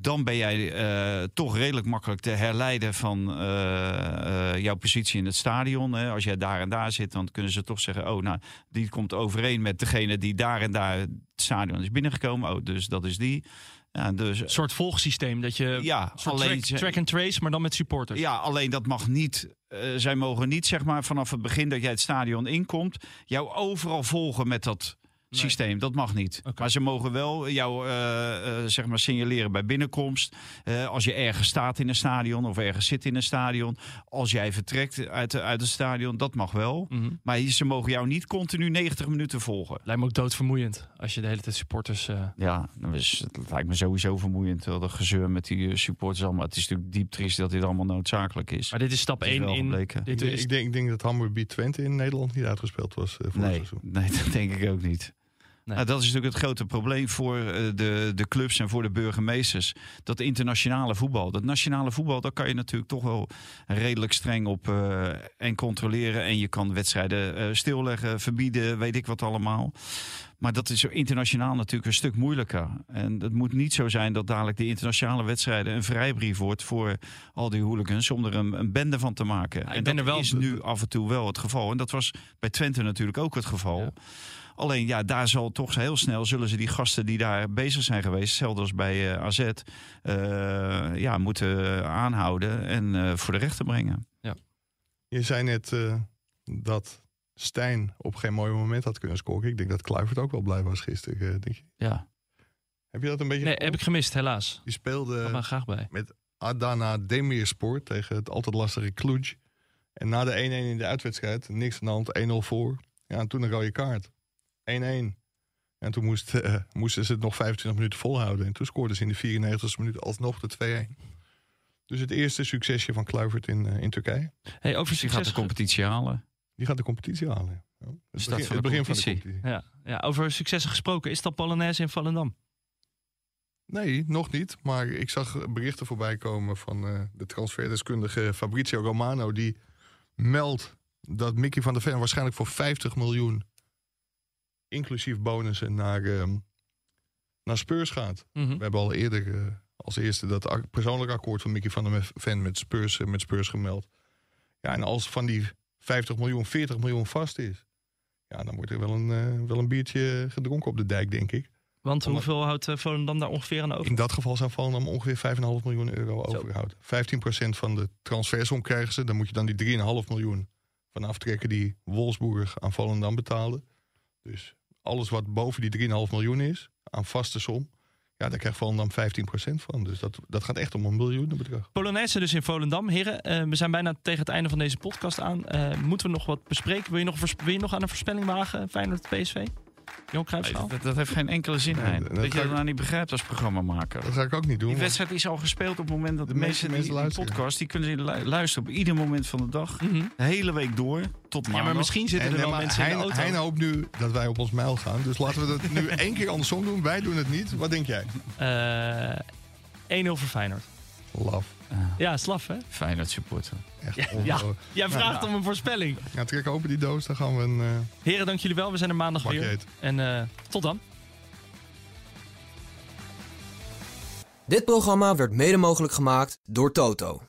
dan ben jij eh, toch redelijk makkelijk te herleiden van eh, eh, jouw positie in het stadion. Hè. Als jij daar en daar zit, dan kunnen ze toch zeggen: Oh, nou, die komt overeen met degene die daar en daar het stadion is binnengekomen. Oh, dus dat is die. Ja, dus, Een soort volgsysteem dat je... ja, alleen, track, track and trace, maar dan met supporters. ja, alleen dat mag niet. zij mogen niet, zeg maar, vanaf het begin dat jij het stadion inkomt, jou overal volgen met dat Nee. systeem. Dat mag niet. Maar ze mogen wel jou, eh, eh, zeg maar, signaleren bij binnenkomst. Eh, als je ergens staat in een stadion of ergens zit in een stadion. Als jij vertrekt uit, de- uit het stadion, dat mag wel. Mhm. Maar ze mogen jou niet continu 90 minuten volgen. Lijkt me ook doodvermoeiend als je de hele tijd supporters... eh, Ja, dat is, lijkt me sowieso vermoeiend. wel, Dat gezeur met die supporters allemaal. Het is natuurlijk diep triest dat dit allemaal noodzakelijk is. Maar dit is stap Het is 1 wel in... gebleken. Ik Dit denk, is, ik, denk, ik denk dat Hammerby Twente in Nederland niet uitgespeeld was voor het Nee, seizoen. nee, (laughs) dat denk ik ook niet. Nee. Nou, dat is natuurlijk het grote probleem voor eh, de, de clubs en voor de burgemeesters. Dat internationale voetbal. Dat nationale voetbal, daar kan je natuurlijk toch wel redelijk streng op eh, en controleren. En je kan wedstrijden eh, stilleggen, verbieden, weet ik wat allemaal. Maar dat is internationaal natuurlijk een stuk moeilijker. En het moet niet zo zijn dat dadelijk de internationale wedstrijden een vrijbrief wordt voor al die hooligans om er een, een bende van te maken. en dat er wel- is nu af en toe wel het geval. En dat was bij Twente natuurlijk ook het geval. Ja. Alleen ja, daar zal toch heel snel zullen ze die gasten die daar bezig zijn geweest, hetzelfde als bij eh, AZ, eh, ja, moeten aanhouden en eh, voor de rechter brengen. Je zei net eh, dat Stijn op geen mooi moment had kunnen scoren. Ik denk dat Kluivert ook wel blij was gisteren. denk je. Ja. Heb je dat een beetje nee, heb ik gemist, helaas. Die speelde Ik maar graag bij. Adana Demirspor tegen het altijd lastige Cluj. En na de 1-1 in de uitwedstrijd, niks aan de hand, 1-0 voor. Ja, en toen een rode kaart. 1-1. En toen moest, eh, moesten ze het nog 25 minuten volhouden. En toen scoorden ze in de 94e minuut alsnog de 2-1. Dus het eerste succesje van Kluivert in, eh, in Turkije. Hey, over Dus die gaat succes de competitie halen. Die gaat de competitie halen. Ja. Het Start begin, van het de begin van de competitie. Ja, ja, over successen gesproken. Is dat Polonaise in Volendam? Nee, nog niet. Maar ik zag berichten voorbij komen van eh, de transferdeskundige Fabrizio Romano. Die meldt dat Mickey van der Ven waarschijnlijk voor 50 miljoen, inclusief bonussen, naar, ehm, naar Spurs gaat. Mhm. We hebben al eerder eh, als eerste dat ak- persoonlijk akkoord van Mickey van der Ven met Spurs, eh, met Spurs gemeld. Ja, en als van die 50 miljoen 40 miljoen vast is, ja, dan wordt er wel een, eh, wel een biertje gedronken op de dijk, denk ik. Want Omdat- hoeveel houdt eh, Volendam daar ongeveer aan over? In dat geval zou Volendam ongeveer 5,5 miljoen euro overhouden. 15% van de transfersom krijgen ze. Dan moet je dan die 3,5 miljoen van aftrekken die Wolfsburg aan Volendam betaalde. Dus alles wat boven die 3,5 miljoen is aan vaste som, ja, daar krijgt Volendam 15% van. Dus dat, dat gaat echt om een miljoenenbedrag. Polonaise dus in Volendam. Heren, eh, we zijn bijna tegen het einde van deze podcast aan. Eh, moeten we nog wat bespreken? Wil je nog, wil je nog aan een voorspelling wagen? Feyenoord Nee, Cruijffschaal? dat, dat heeft geen enkele zin, Nee, Hein. dat Dat je ik- dat nou niet begrijpt als programmamaker. Dat ga ik ook niet doen. Die wedstrijd is al gespeeld op het moment dat de, mensen, die, mensen die podcast... die kunnen lu- luisteren op ieder moment van de dag. Mhm. De hele week door, tot maandag. Ja, maar misschien zitten En, er wel maar mensen in de auto. Hein hoopt nu dat wij op ons mijl gaan. Dus laten we dat nu (laughs) één keer andersom doen. Wij doen het niet. Wat denk jij? Eh, 1-0 voor Feyenoord. Laf. Ja, slaf hè? Feyenoord supporter. Echt Ja. Jij vraagt om een voorspelling. Ja, trek open die doos. Dan gaan we een eh Heren, dank jullie wel. We zijn er maandag bakje weer. En eh, tot dan. Dit programma werd mede mogelijk gemaakt door Toto.